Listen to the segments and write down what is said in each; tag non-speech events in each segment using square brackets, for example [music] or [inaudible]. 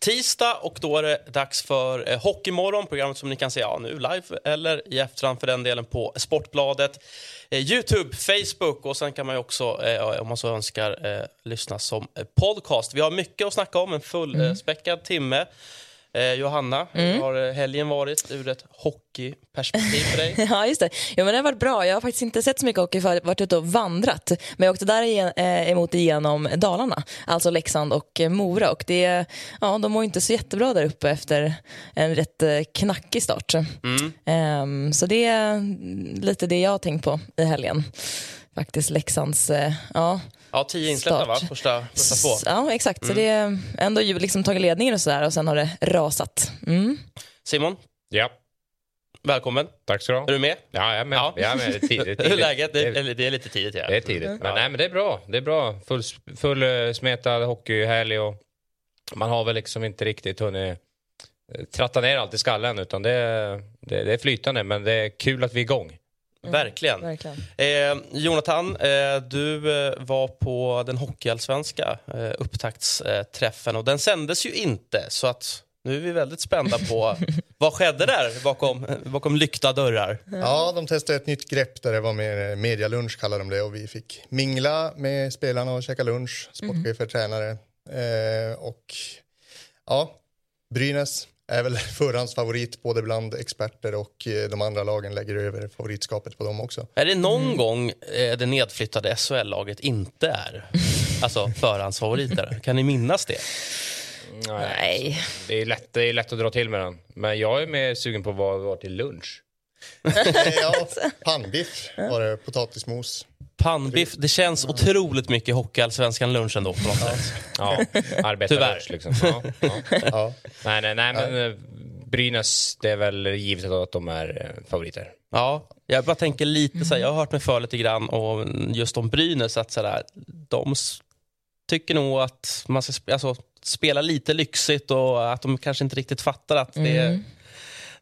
tisdag och då är det dags för eh, Hockeymorgon, programmet som ni kan se ja, nu live eller i efterhand för den delen på Sportbladet, eh, Youtube, Facebook och sen kan man ju också, eh, om man så önskar, eh, lyssna som podcast. Vi har mycket att snacka om, en fullspäckad timme. Eh, Johanna, hur har eh, helgen varit ur ett hockeyperspektiv för dig? [laughs] Ja, just det. Jo, men det har varit bra. Jag har faktiskt inte sett så mycket hockey för jag har varit ute och vandrat. Men jag åkte däremot igenom Dalarna, alltså Leksand och eh, Mora. Och det, ja, de mår inte så jättebra där uppe efter en rätt eh, knackig start. Ehm, så det är lite det jag har tänkt på i helgen. Faktiskt Leksands, eh, ja. Ja, tio insläppta va? Första, första två. Ja, exakt. Så det är ändå ju liksom tagit ledningen och sådär och sen har det rasat. Mm. Simon, Ja, välkommen. tack ska du ha. Är du med? Ja, jag är med. Ja. Jag är med. Det är tidigt. Det är Hur är tidigt. läget? Det är, Det är, lite tidigt. Ja. det är tidigt. Men, nej, men det är bra. Det är bra. Full, full uh, smetad hockeyhelg och man har väl liksom inte riktigt hunnit eh, tratta ner allt i skallen utan det, det, det är flytande men det är kul att vi är igång. Verkligen. Verkligen. Eh, Jonathan, eh, du eh, var på den hockeyallsvenska eh, upptaktsträffen och den sändes ju inte så att nu är vi väldigt spända på [laughs] vad skedde där bakom, eh, bakom lyckta dörrar. Ja, de testade ett nytt grepp där det var mer medialunch kallar de det och vi fick mingla med spelarna och käka lunch, sportchefer, tränare eh, och ja, Brynäs är väl [laughs] förhandsfavorit både bland experter och eh, de andra lagen lägger över favoritskapet på dem också. Är det någon gång eh, det nedflyttade SHL-laget inte är [laughs] alltså förhandsfavoriter? Kan ni minnas det? Nej. Det är, lätt, det är lätt att dra till med den. Men jag är mer sugen på vad var till lunch. Ja, [laughs] pannbiff var det, potatismos. Pannbiff, det känns otroligt mycket hockeyallsvenskan lunch ändå på något sätt. Ja, [laughs] arbetarlunch liksom. Ja, ja. [laughs] Ja. Nej, nej, nej, men eh, Brynäs, det är väl givet att de är eh, favoriter. Ja, jag bara tänker lite så här, jag har hört mig för lite grann och just om Brynäs att så där, de tycker nog att man ska sp- alltså, spela lite lyxigt och att de kanske inte riktigt fattar att det är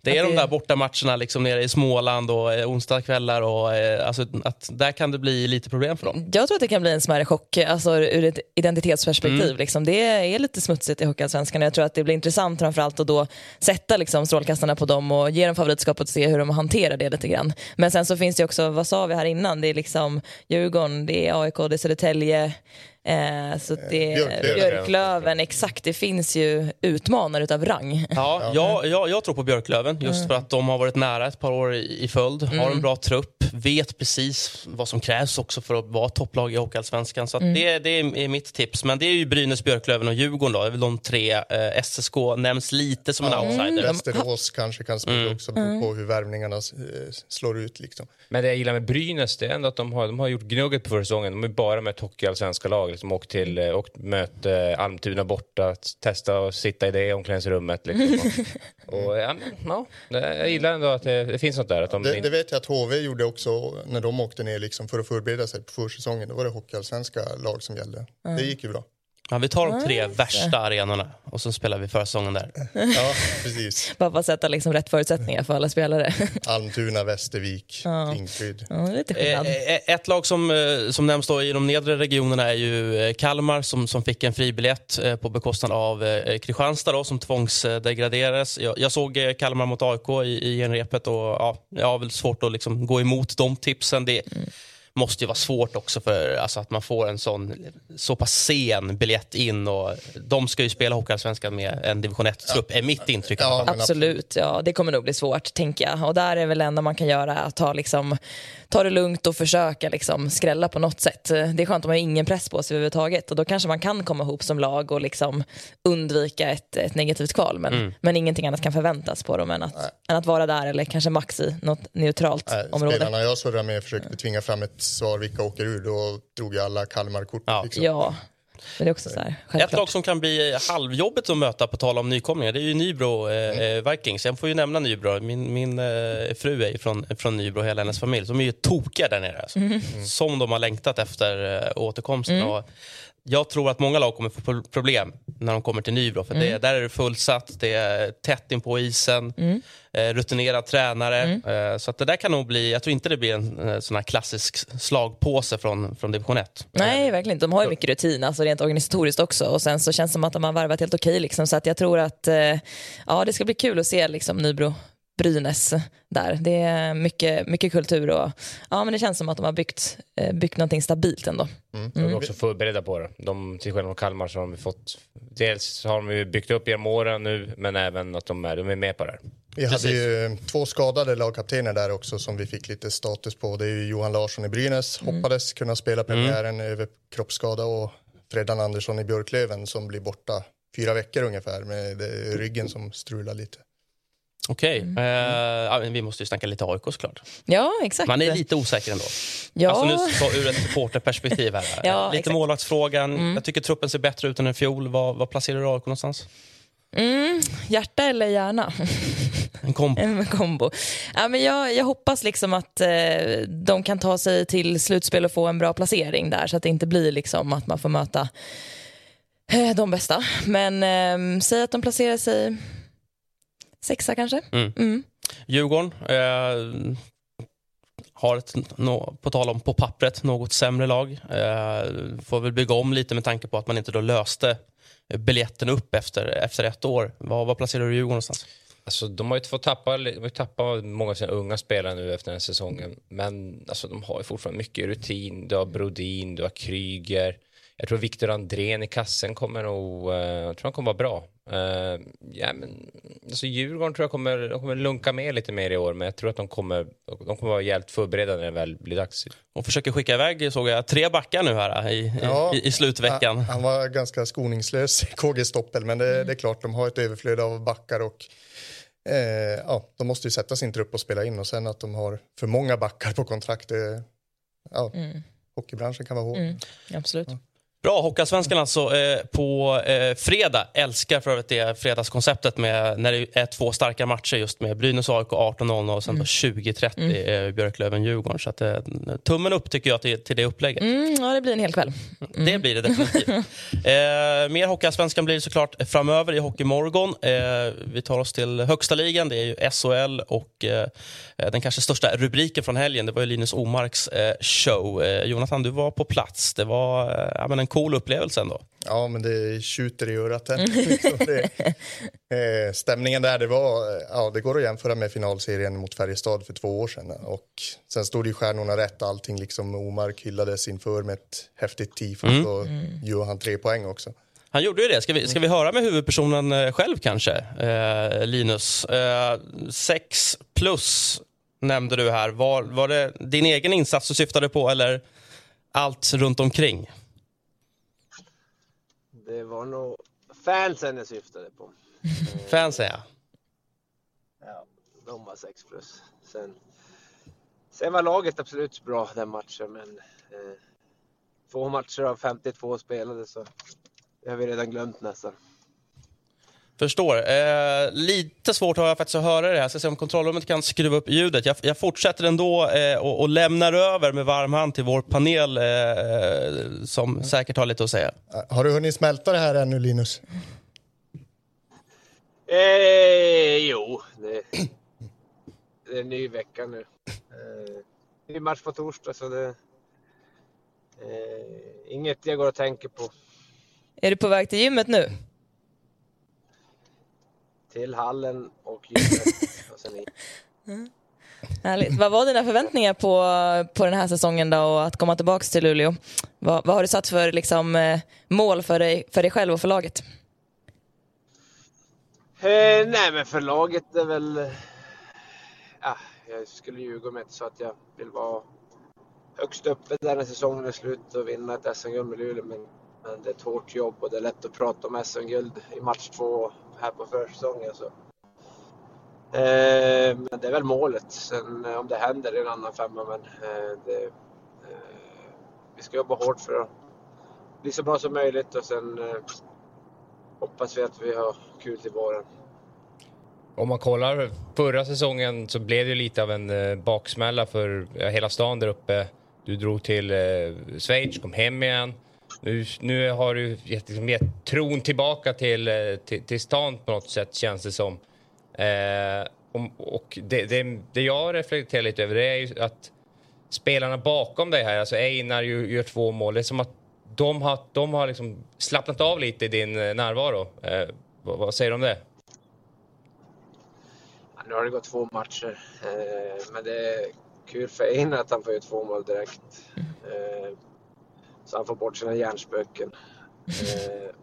det är Att de där borta matcherna liksom nere i Småland och eh, onsdagskvällar och eh, alltså, att där kan det bli lite problem för dem. Jag tror att det kan bli en smärre chock alltså, ur ett identitetsperspektiv. Mm. Liksom. Det är lite smutsigt i Hockeyallsvenskan. Jag tror att det blir intressant framförallt att då sätta liksom, strålkastarna på dem och ge dem favoritskapet och se hur de hanterar det lite grann. Men sen så finns det också, vad sa vi här innan, det är liksom Djurgården, det är AIK, det är Södertälje. Eh, så det är Björklöven. Björklöven, exakt. Det finns ju utmanare utav rang. Ja, jag, jag, jag tror på Björklöven just för att de har varit nära ett par år i, i följd. Har en bra trupp, vet precis vad som krävs också för att vara topplag i Hockeyallsvenskan. Så att det, det är, är mitt tips. Men det är ju Brynäs, Björklöven och Djurgården. Då. Det är väl de tre. Eh, SSK nämns lite som en outsider. Västerås kanske kan spela också beroende på hur värvningarna eh, slår ut. Liksom. Men det jag gillar med Brynäs det är ändå att de har, de har gjort gnugget på förra säsongen. De är bara med ett hockeyallsvenska lag. Liksom, åkt till eh, och mött eh, Almtuna borta, testa och sitta i det omklädningsrummet. Liksom. [laughs] och, och, ja, men, ja, det, jag gillar ändå att det, det finns något där. Att de, Det, det vet jag att HV gjorde också när de åkte ner liksom för att förbereda sig på försäsongen. Då var det hockeyallsvenska lag som gällde. Det gick ju bra. Ja, vi tar de tre värsta arenorna och så spelar vi försäsongen där. Ja, precis. [laughs] Bara för att sätta liksom rätt förutsättningar för alla spelare. [laughs] Almtuna, Västervik, Tingsryd. Ja, det är lite Eh, skillnad. eh, Ett lag som, eh, som nämns då i de nedre regionerna är ju eh, Kalmar som, som fick en fribiljett eh, på bekostnad av eh, Kristianstad då, som tvångsdegraderades. Jag, jag såg eh, Kalmar mot AIK i, i genrepet och ja, jag har väl svårt att liksom gå emot de tipsen. Det måste ju vara svårt också för alltså, att man får en sån så pass sen biljett in och de ska ju spela Hockeyallsvenskan med en division 1-trupp, är mitt intryck. Ja, Absolut, ja, det kommer nog bli svårt tänker jag. Och där är väl det enda man kan göra att ta, liksom, ta det lugnt och försöka liksom, skrälla på något sätt. Det är skönt om man har ingen press på sig överhuvudtaget och då kanske man kan komma ihop som lag och liksom undvika ett, ett negativt kval. Men, Mm. men ingenting annat kan förväntas på dem än att, än att vara där eller kanske max i något neutralt Nej, område. spelarna jag surrade med försökte tvinga fram ett svar vilka åker ur. Då drog jag alla Kalmar-kort. Ja. Liksom. Ja, Men det är också så här, Ett lag som kan bli halvjobbigt att möta på tal om nykomlingar det är ju Nybro eh, eh, Vikings. Jag får ju nämna Nybro. Min, min eh, fru är från, från Nybro, hela hennes familj. De är ju tokiga där nere. Alltså. Som de har längtat efter eh, återkomsten. Och jag tror att många lag kommer få pro- problem när de kommer till Nybro. För det, där är det fullsatt, det är tätt in på isen, eh, rutinerad tränare. Eh, så att det där kan nog bli, jag tror inte det blir en eh, sån här klassisk slagpåse från, från division 1. Nej, verkligen inte. De har ju mycket rutin, alltså rent organisatoriskt också. Och sen så känns det som att de har varvat helt okej. liksom. Så att jag tror att eh, ja, det ska bli kul att se liksom, Nybro Brynäs där. Det är mycket, mycket kultur och ja, men det känns som att de har byggt, eh, byggt någonting stabilt ändå. De är också förberedda på det. De, till skillnad från Kalmar så har de fått... Dels har de ju byggt upp genom åren nu, men även att de är, de är med på det här. Vi hade ju två skadade lagkaptener där också som vi fick lite status på. Det är ju Johan Larsson i Brynäs, hoppades kunna spela premiären över kroppsskada och Fredan Andersson i Björklöven som blir borta fyra veckor ungefär med det- ryggen som strular lite. Okej, eh, ja, men vi måste ju snacka lite AIK såklart. Ja, exakt. Man är lite osäker ändå. ja. Alltså nu så ur ett supporterperspektiv här. [laughs] Ja, lite exakt. Mm. målvaktsfrågan. Jag tycker truppen ser bättre ut än i fjol. Vad, vad placerar du AIK någonstans? mm, hjärta eller hjärna? En kombo. [laughs] En kombo. Ja, men jag, jag hoppas liksom att eh, de kan ta sig till slutspel och få en bra placering där så att det inte blir liksom att man får möta eh, de bästa. Men eh, säg att de placerar sig sexa kanske. Mm. Mm. Djurgården eh, har ett, nå- på tal om på pappret, något sämre lag. Eh, får väl bygga om lite med tanke på att man inte då löste biljetten upp efter, efter ett år. Vad, vad placerar du Djurgården någonstans? Alltså, de har ju fått tappa, de har tappat många av sina unga spelare nu efter den här säsongen. Men alltså, de har ju fortfarande mycket rutin. Du har Brodin, du har Kryger. Jag tror Viktor Andrén i kassen kommer nog, eh, jag tror han kommer vara bra. Eh, ja, men, alltså Djurgården tror jag kommer, de kommer lunka med lite mer i år, men jag tror att de kommer, de kommer vara jävligt förberedda när det väl blir dags. Och försöker skicka iväg, såg jag, tre backar nu här i, Ja. i, i slutveckan. Han, han var ganska skoningslös, [laughs] KG Stoppel, men det, det är klart de har ett överflöd av backar och eh, ja, de måste ju sätta sin trupp och spela in och sen att de har för många backar på kontrakt, det, ja, hockeybranschen kan vara hård. Mm, absolut. Bra, Hockeyallsvenskan alltså eh, på eh, fredag. Älskar för övrigt det fredagskonceptet med när det är två starka matcher just med Brynäs AIK 18.00 och sen då 20.30 eh, Björklöven-Djurgården. Så att, eh, tummen upp tycker jag till, till det upplägget. Mm, ja, det blir en hel kväll. Det blir det definitivt. [laughs] eh, mer Hockeyallsvenskan blir det såklart framöver i Hockeymorgon. Eh, vi tar oss till högsta ligan, det är ju SHL och eh, den kanske största rubriken från helgen det var ju Linus Omarks eh, show. Eh, Jonathan, du var på plats. Det var eh, en cool upplevelse ändå. Ja, men det tjuter i örat. Liksom [laughs] det, eh, stämningen där, det var, eh, ja, det går att jämföra med finalserien mot Färjestad för två år sedan. Och sen stod ju stjärnorna rätt, allting liksom Omark hyllades inför med ett häftigt tifo och gjorde han tre poäng också. Han gjorde ju det. Ska vi, ska vi höra med huvudpersonen eh, själv kanske? Eh, Linus. Eh, sex plus nämnde du här. Var, var det din egen insats du syftade på eller allt runt omkring? Det var nog fansen jag syftade på. [laughs] Fansen ja. Ja, de var 6 plus. Sen, sen var laget absolut bra den matchen, men eh, två matcher av 52 spelade så det har vi redan glömt nästan. Förstår. Eh, lite svårt har jag faktiskt att höra det här. Ska se om kontrollrummet kan skruva upp ljudet. Jag, jag fortsätter ändå eh, och, och lämnar över med varm hand till vår panel eh, som säkert har lite att säga. Har du hunnit smälta det här ännu Linus? Eh, jo, det, det är en ny vecka nu. Eh, ny match på torsdag så det eh, inget jag går och tänker på. Är du på väg till gymmet nu? Till hallen och gymmet. [laughs] och sen hit. Härligt. Vad var dina förväntningar på, på den här säsongen då och att komma tillbaka till Luleå? Vad, vad har du satt för liksom, eh, mål för dig, för dig själv och för laget? Eh, nej, men för laget är väl... eh, Ja, jag skulle ljuga om jag inte sa att jag vill vara högst uppe där när säsongen är slut och vinna ett SM-guld med Luleå. Men, men det är ett hårt jobb och det är lätt att prata om SM-guld i match två här på försäsongen. Så. Eh, men det är väl målet. Sen eh, om det händer är en annan femma. Men eh, det, eh, vi ska jobba hårt för att bli så bra som möjligt och sen eh, hoppas vi att vi har kul till våren. Om man kollar förra säsongen så blev det lite av en eh, baksmälla för ja, hela stan där uppe. Du drog till eh, Schweiz, kom hem igen. Nu, nu har du gett, liksom, gett tron tillbaka till, eh, till, till stan på något sätt känns det som. Eh, och, och det, det, det jag reflekterar lite över det är ju att spelarna bakom dig här, alltså Einar gör, gör två mål. Det är som att de har, de har liksom slappnat av lite i din eh, närvaro. Eh, vad, vad säger du om det? Ja, nu har det gått två matcher, eh, men det är kul för Einar att han får göra två mål direkt. Eh, så han får bort sina hjärnspöken. Eh,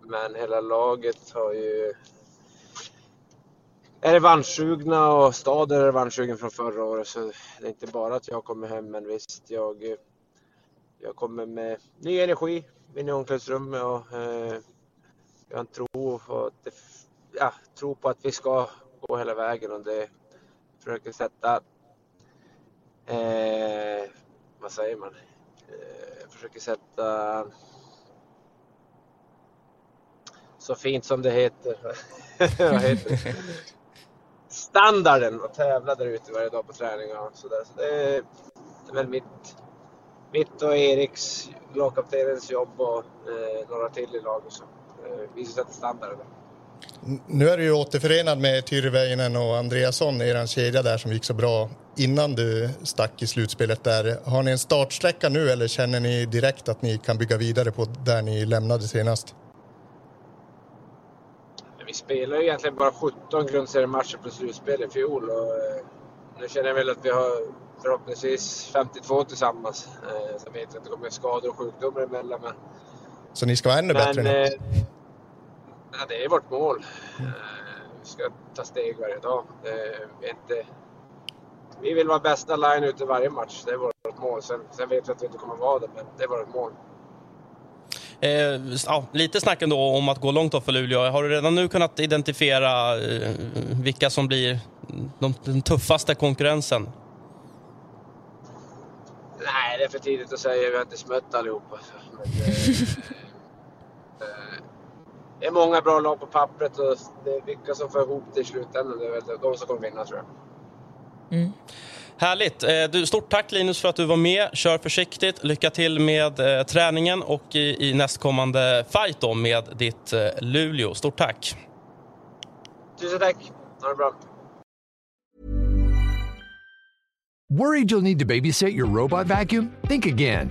men hela laget har ju är revanschsugna och staden är revanschsugen från förra året. Så det är inte bara att jag kommer hem, men visst, jag, jag kommer med ny energi in i omklädningsrummet och eh, jag har en tro, och det, ja, tro på att vi ska gå hela vägen och det försöker sätta, eh, vad säger man, Eh, försöker sätta så fint som det heter. [laughs] vad heter det? standarden och tävla där ute varje dag på träning och sådär. Så det, är, det är väl mitt, mitt och Eriks, lagkaptenens jobb och eh, några till i laget som eh, vi ska sätta standarden. Nu är du ju återförenad med Tyrväinen och Andreasson, er kedja där som gick så bra innan du stack i slutspelet där. Har ni en startsträcka nu eller känner ni direkt att ni kan bygga vidare på där ni lämnade senast? vi spelar ju egentligen bara 17 grundseriematcher på slutspel i fjol och eh, nu känner jag väl att vi har förhoppningsvis 52 tillsammans. Eh, vet jag att det kommer skador och sjukdomar emellan. Men, Så ni ska vara ännu bättre men, nu? eh, ja, det är vårt mål. Vi ska ta steg varje dag. Vi, är inte, vi vill vara bästa line ute varje match. Det är vårt mål. Sen, sen vet vi att vi inte kommer vara det, men det är vårt mål. Eh, ja, lite snack ändå om att gå långt för Luleå. Har du redan nu kunnat identifiera eh, vilka som blir de, den tuffaste konkurrensen? Nej, det är för tidigt att säga. Vi har inte smött allihopa. Men, eh, [laughs] eh, det är många bra lag på pappret och det är vilka som får ihop det i slutändan. Det är väl de som kommer vinna tror jag. Mm. Härligt. Eh, du, stort tack Linus för att du var med. Kör försiktigt. Lycka till med eh, träningen och i, i nästkommande fight då med ditt eh, Luleå. Stort tack. Tusen tack. Ha det bra. Worried you'll need to babysit your robot vacuum? Think again.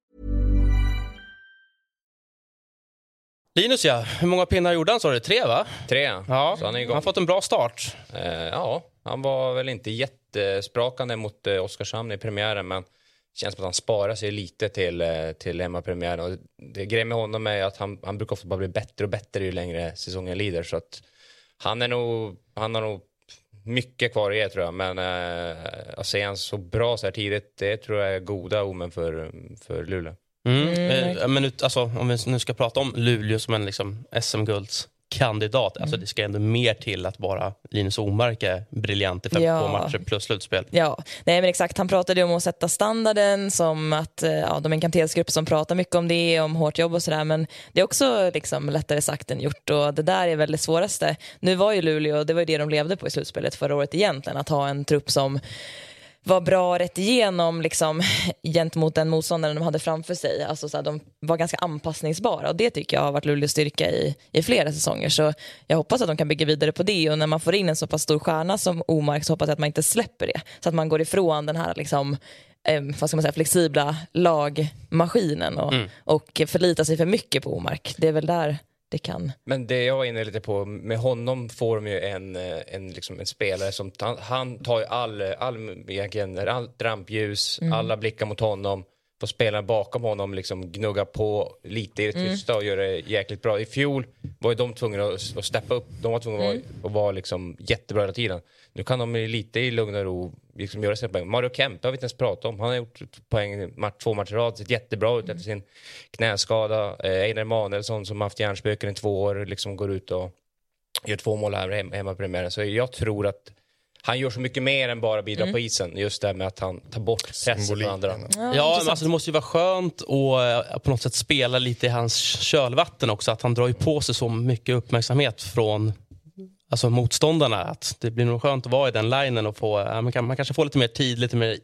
Linus ja, hur många pinnar gjorde han sa du? Tre va? Tre, Ja, så han är igång. han fått en bra start. Eh, ja, han var väl inte jättesprakande mot eh, Oskarshamn i premiären men det känns som att han sparar sig lite till, eh, till hemmapremiären. Och det grejen med honom är att han, han brukar ofta bara bli bättre och bättre ju längre säsongen lider. Så att han, är nog, han har nog mycket kvar att ge tror jag. Men eh, att se han så bra så här tidigt, det tror jag är goda omen för, för Luleå. Mm. Eh, men ut, alltså, om vi nu ska prata om Luleå som en liksom, SM-guldskandidat, alltså, det ska ändå mer till att bara Linus Omark är briljant i 52 Ja. matcher plus slutspel. Ja, nej men exakt. Han pratade om att sätta standarden som att eh, ja, de är en kaptensgrupp som pratar mycket om det, om hårt jobb och sådär. Men det är också liksom lättare sagt än gjort och det där är väl det svåraste. Nu var ju Luleå, det var ju det de levde på i slutspelet förra året egentligen, att ha en trupp som var bra rätt igenom liksom, [laughs] gentemot den motståndaren de hade framför sig. Alltså, så här, de var ganska anpassningsbara och det tycker jag har varit Luleås styrka i, i flera säsonger. Så jag hoppas att de kan bygga vidare på det och när man får in en så pass stor stjärna som Omark så hoppas jag att man inte släpper det. Så att man går ifrån den här liksom, eh, vad ska man säga, flexibla lagmaskinen och, och förlitar sig för mycket på Omark. Det är väl där det kan... Men det jag var inne lite på, med honom får de ju en, eh, en, liksom en spelare som, han, tar ju all, all, egentligen, allt rampljus, alla blickar mot honom. Får spelarna bakom honom liksom gnugga på lite i det tysta och göra det jäkligt bra. I fjol var ju de tvungna att, att steppa upp. De var tvungna att vara, att vara liksom jättebra hela tiden. Nu kan de lite i lugn och ro liksom göra sina poäng. Mario Kempe har vi inte ens pratat om. Han har gjort poäng match, två matcher i rad, sett jättebra ut efter sin knäskada. Eh, Einar Emanuelsson som haft hjärnspöken i två år liksom går ut och gör två mål här hem- hemma på premiären. Så jag tror att han gör så mycket mer än bara bidra på isen. Just det med att han tar bort pressen från andra. Ja, men alltså, det måste ju vara skönt att eh, på något sätt spela lite i hans kölvatten också. Att han drar ju på sig så mycket uppmärksamhet från alltså, motståndarna. Att det blir nog skönt att vara i den linen och få, man, kan, man kanske får lite mer tid, lite mer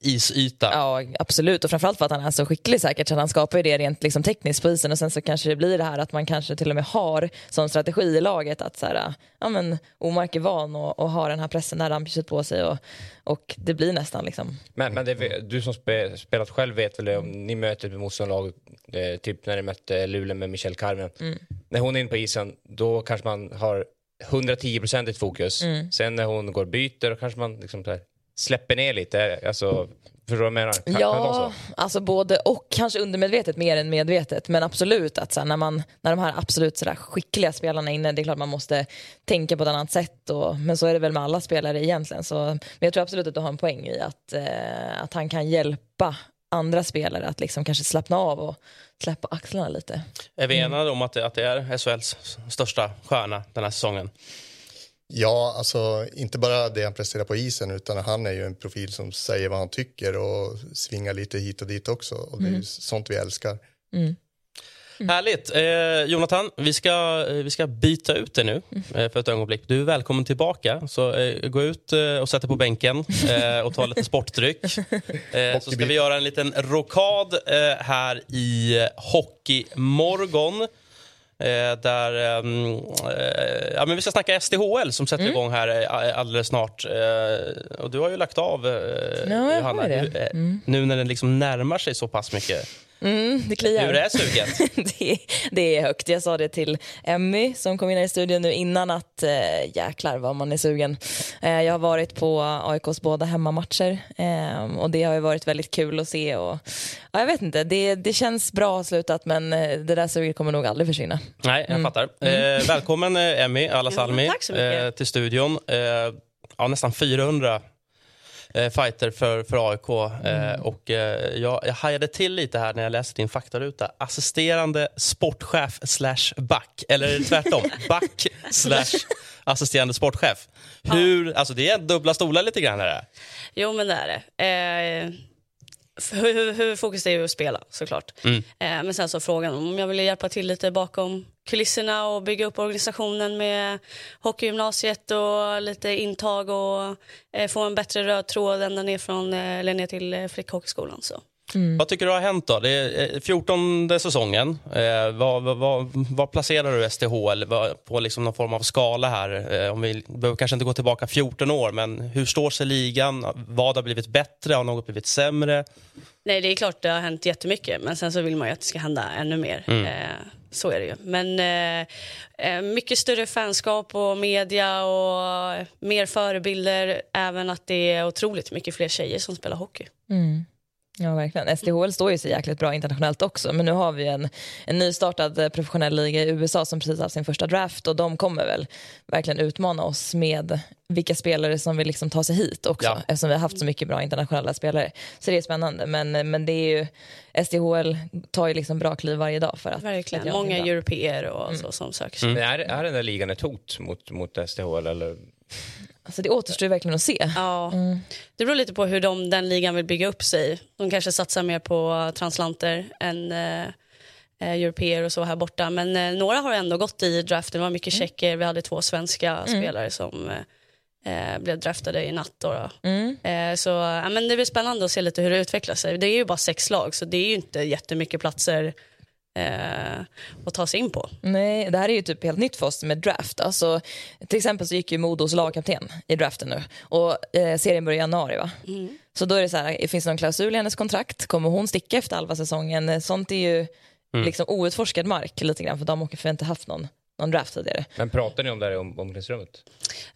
isyta. Ja, absolut. Och framförallt för att han är så skicklig säkert. Så han skapar ju det rent liksom, tekniskt på isen. Och sen så kanske det blir det här att man kanske till och med har som strategi i laget att så här, ja, men, Omark är van och, och har den här pressen där rampljuset på sig. Och, och det blir nästan liksom... Men, men det, du som spe, spelat själv vet väl om ni möter ett motståndarlag, eh, typ när ni mötte Luleå med Michelle Carmen. När hon är inne på isen, då kanske man har 110% fokus. Sen när hon går och byter, då kanske man liksom släpper ner lite. Alltså, förstår du vad jag menar? Kan, kan Ja, så? alltså både och. Kanske undermedvetet mer än medvetet. Men absolut att så när, man, när de här absolut så skickliga spelarna är inne, det är klart man måste tänka på ett annat sätt. Och, men så är det väl med alla spelare egentligen. Så, men jag tror absolut att du har en poäng i att, eh, att han kan hjälpa andra spelare att liksom kanske slappna av och släppa axlarna lite. Är vi enade om att det, att det är SHLs största stjärna den här säsongen? Ja, alltså inte bara det han presterar på isen utan han är ju en profil som säger vad han tycker och svingar lite hit och dit också. Och det är ju sånt vi älskar. Härligt. Eh, Jonathan, vi ska, eh, vi ska byta ut det nu eh, för ett ögonblick. Du är välkommen tillbaka. Så eh, Gå ut eh, och sätt dig på bänken eh, och ta lite sportdryck. [laughs] Eh, så ska vi göra en liten rokad eh, här i Hockeymorgon. Eh, där, ehm, eh, ja, men vi ska snacka SDHL som sätter igång här alldeles snart. Eh, och du har ju lagt av, eh, har Johanna, det. Hur, eh, nu när den liksom närmar sig så pass mycket. Mm, det kliar. Hur är suget? [laughs] det, det är högt. Jag sa det till Emmy som kom in i studion nu innan att eh, jäklar vad man är sugen. Eh, jag har varit på AIKs båda hemmamatcher eh, och det har varit väldigt kul att se. Och, ja, jag vet inte, det, det känns bra slutat men eh, det där suget kommer nog aldrig försvinna. Nej, jag fattar. Eh, välkommen eh, Emmy Alasalmi Ja, eh, till studion. Ja, nästan 400 eh, fighter för, för AIK. Eh, och, eh, jag, jag hajade till lite här när jag läste din faktaruta. Assisterande sportchef slash back. Eller [laughs] tvärtom? back slash assisterande sportchef. Hur, alltså det är dubbla stolar lite grann. Här. Jo, men det är det. Huvudfokus är ju att spela såklart. Mm. Eh, men sen så frågan om jag ville hjälpa till lite bakom kulisserna och bygga upp organisationen med hockeygymnasiet och lite intag och eh, få en bättre röd tråd ända ner, från, eh, ner till eh, flickhockeyskolan. Så. Vad tycker du har hänt då? Det är eh, 14 säsongen. Eh, vad, vad, vad, placerar du Vad- på liksom någon form av skala här? Eh, om vi behöver kanske inte gå tillbaka 14 år, men hur står sig ligan? Vad har blivit bättre? Har något blivit sämre? Nej, det är klart det har hänt jättemycket, men sen så vill man ju att det ska hända ännu mer. Eh, så är det ju. Men eh, eh, mycket större fanskap och media och mer förebilder. Även att det är otroligt mycket fler tjejer som spelar hockey. Ja, verkligen. SDHL står ju sig jäkligt bra internationellt också, men nu har vi en, en nystartad eh, professionell liga i USA som precis haft sin första draft och de kommer väl verkligen utmana oss med vilka spelare som vill liksom ta sig hit också, Ja. eftersom vi har haft så mycket bra internationella spelare. Så det är spännande, men, men det är ju, SDHL tar ju liksom bra kliv varje dag för att Verkligen. Många europeer och så som söker sig. Men är, är den där ligan ett hot mot, mot SDHL? Eller? Alltså det återstår verkligen att se. Ja, det beror lite på hur de, den ligan vill bygga upp sig. De kanske satsar mer på translanter än eh, eh, europeer och så här borta. Men eh, några har ändå gått i draften. Det var mycket tjecker. Vi hade två svenska spelare som eh, blev draftade i natt. Då, då. Eh, så ja, men det blir spännande att se lite hur det utvecklar sig. Det är ju bara sex lag, så det är ju inte jättemycket platser eh, att ta sig in på. Nej, det här är ju typ helt nytt för oss med draft. Alltså, till exempel så gick ju Modos lagkapten i draften nu och eh, serien börjar i januari va? Så då är det så här, finns det någon klausul i hennes kontrakt? Kommer hon sticka efter halva säsongen? Sånt är ju liksom outforskad mark lite grann för de har inte haft någon någon draft tidigare. Men pratar ni om det här i om, omklädningsrummet?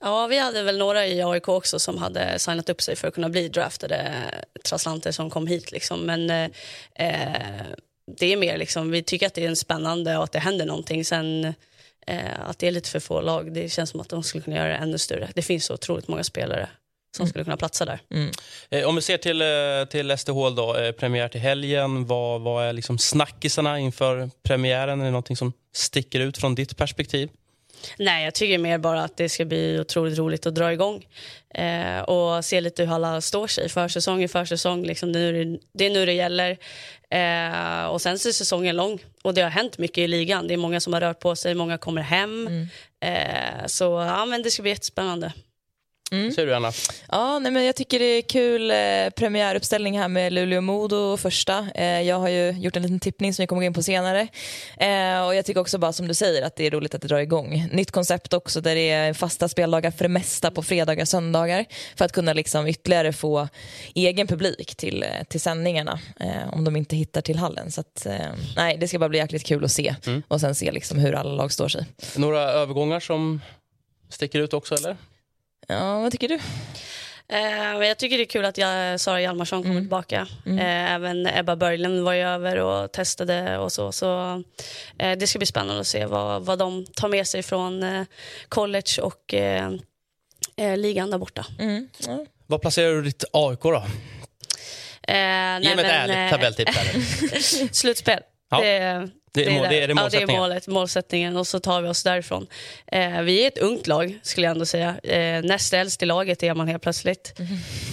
Ja, vi hade väl några i AIK också som hade signat upp sig för att kunna bli draftade trasslanter som kom hit. Liksom. Men eh, eh, det är mer liksom, vi tycker att det är spännande och att det händer någonting. Sen eh, att det är lite för få lag, det känns som att de skulle kunna göra det ännu större. Det finns så otroligt många spelare som skulle kunna platsa där. Eh, Om vi ser till, eh, till SDHL då, eh, premiär till helgen. Vad, vad är liksom snackisarna inför premiären? Är det någonting som sticker ut från ditt perspektiv? Nej, jag tycker mer bara att det ska bli otroligt roligt att dra igång eh, och se lite hur alla står sig. Försäsong är försäsong, liksom, det, är nu det, det är nu det gäller. Eh, och sen så är säsongen lång och det har hänt mycket i ligan. Det är många som har rört på sig, många kommer hem. Eh, så ja, men det ska bli jättespännande. Ser du, Anna? Ja, nej, men jag tycker det är kul eh, premiäruppställning här med Luleå-Modo första. Eh, jag har ju gjort en liten tippning som vi kommer gå in på senare. Eh, och jag tycker också bara som du säger att det är roligt att det drar igång. Nytt koncept också där det är fasta speldagar för det mesta på fredagar och söndagar för att kunna liksom ytterligare få egen publik till, eh, till sändningarna eh, om de inte hittar till hallen. Så att, eh, nej, det ska bara bli jäkligt kul att se och sen se liksom hur alla lag står sig. Några övergångar som sticker ut också, eller? Ja, vad tycker du? Eh, jag tycker det är kul att jag, Sara Hjalmarsson kommer tillbaka. Eh, även Ebba Börjlund var ju över och testade och så. så eh, det ska bli spännande att se vad, vad de tar med sig från eh, college och eh, eh, ligan där borta. Mm. Ja. Vad placerar du ditt AIK då? Eh, Ge mig ett ärligt tabelltips. [laughs] [laughs] Slutspel. Ja. Det, Det är, må- det är det Ja, det är målsättningen. målet, målsättningen och så tar vi oss därifrån. Eh, vi är ett ungt lag skulle jag ändå säga. Eh, näst äldst i laget är man helt plötsligt.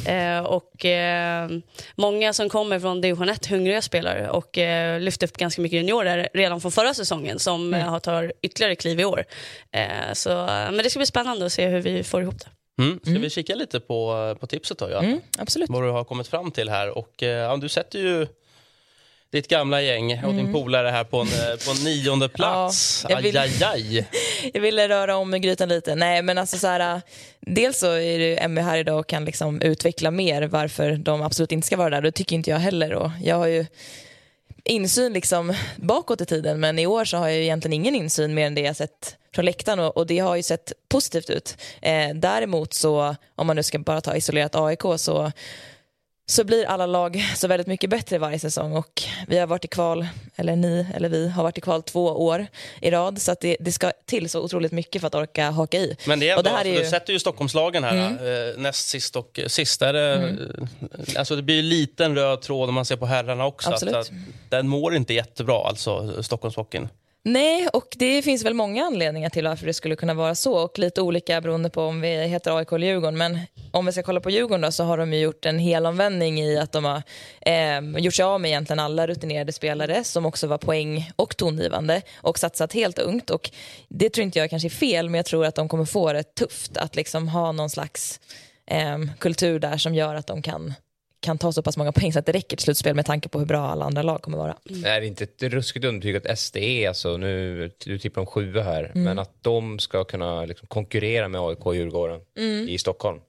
Eh, och eh, många som kommer från division 1, hungriga spelare och eh, lyfter upp ganska mycket juniorer redan från förra säsongen som mm. har tar ytterligare kliv i år. Eh, så, eh, men det ska bli spännande att se hur vi får ihop det. Mm. Ska vi kika lite på, på tipset då? Ja? Mm, absolut. Vad du har kommit fram till här. Och, eh, ja, du sätter ju ditt gamla gäng och din polare här på en, eh, på en nionde [laughs] plats. Mm. Ja, jag vill- Aj, aj, aj. Jag ville röra om i grytan lite. Nej, men alltså så här, dels så är det Emmy här idag och kan liksom utveckla mer varför de absolut inte ska vara där. Det tycker inte jag heller. Och jag har ju insyn liksom bakåt i tiden, men i år så har jag ju egentligen ingen insyn mer än det jag sett från läktaren och, och det har ju sett positivt ut. Eh, däremot så, om man nu ska bara ta isolerat AIK så så blir alla lag så väldigt mycket bättre varje säsong och vi har varit i kval, eller ni eller vi har varit i kval två år i rad så att det, det ska till så otroligt mycket för att orka haka i. Men det är och det här är ju... du sätter ju Stockholmslagen här eh, näst sist och sist. Är det, eh, alltså det blir ju liten röd tråd om man ser på herrarna också. Att, Absolut. att, den mår inte jättebra, alltså Stockholmshockeyn. Nej, och det finns väl många anledningar till varför det skulle kunna vara så och lite olika beroende på om vi heter AIK eller Djurgården. Men om vi ska kolla på Djurgården då, så har de ju gjort en helomvändning i att de har eh, gjort sig av med egentligen alla rutinerade spelare som också var poäng och tongivande och satsat helt ungt. Och det tror inte jag kanske är fel, men jag tror att de kommer få det tufft att liksom ha någon slags eh, kultur där som gör att de kan kan ta så pass många poäng så att det räcker till slutspel med tanke på hur bra alla andra lag kommer vara. Är det inte ett ruskigt underbetyg att SD, alltså, nu, du tippar om sjua här, men att de ska kunna liksom, konkurrera med AIK och Djurgården i Stockholm?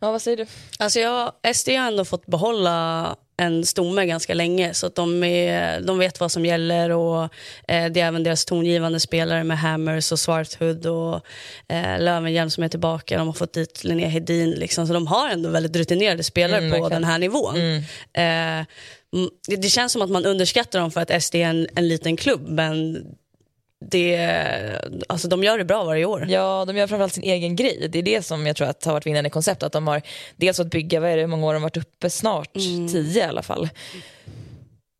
Ja, vad säger du? Alltså jag, SD har ändå fått behålla en stomme ganska länge så att de, är, de vet vad som gäller och eh, det är även deras tongivande spelare med Hammers och Svarthud och eh, Löwenhjelm som är tillbaka. De har fått dit Linnea Hedin liksom, så de har ändå väldigt rutinerade spelare Mm, på verkligen. den här nivån. Eh, mm, det, det känns som att man underskattar dem för att SD är en, en liten klubb men det, alltså de gör det bra varje år. Ja, de gör framförallt sin egen grej. Det är det som jag tror att har varit vinnande koncept. Att de har dels fått bygga, vad är det, hur många år de varit uppe? Snart tio i alla fall.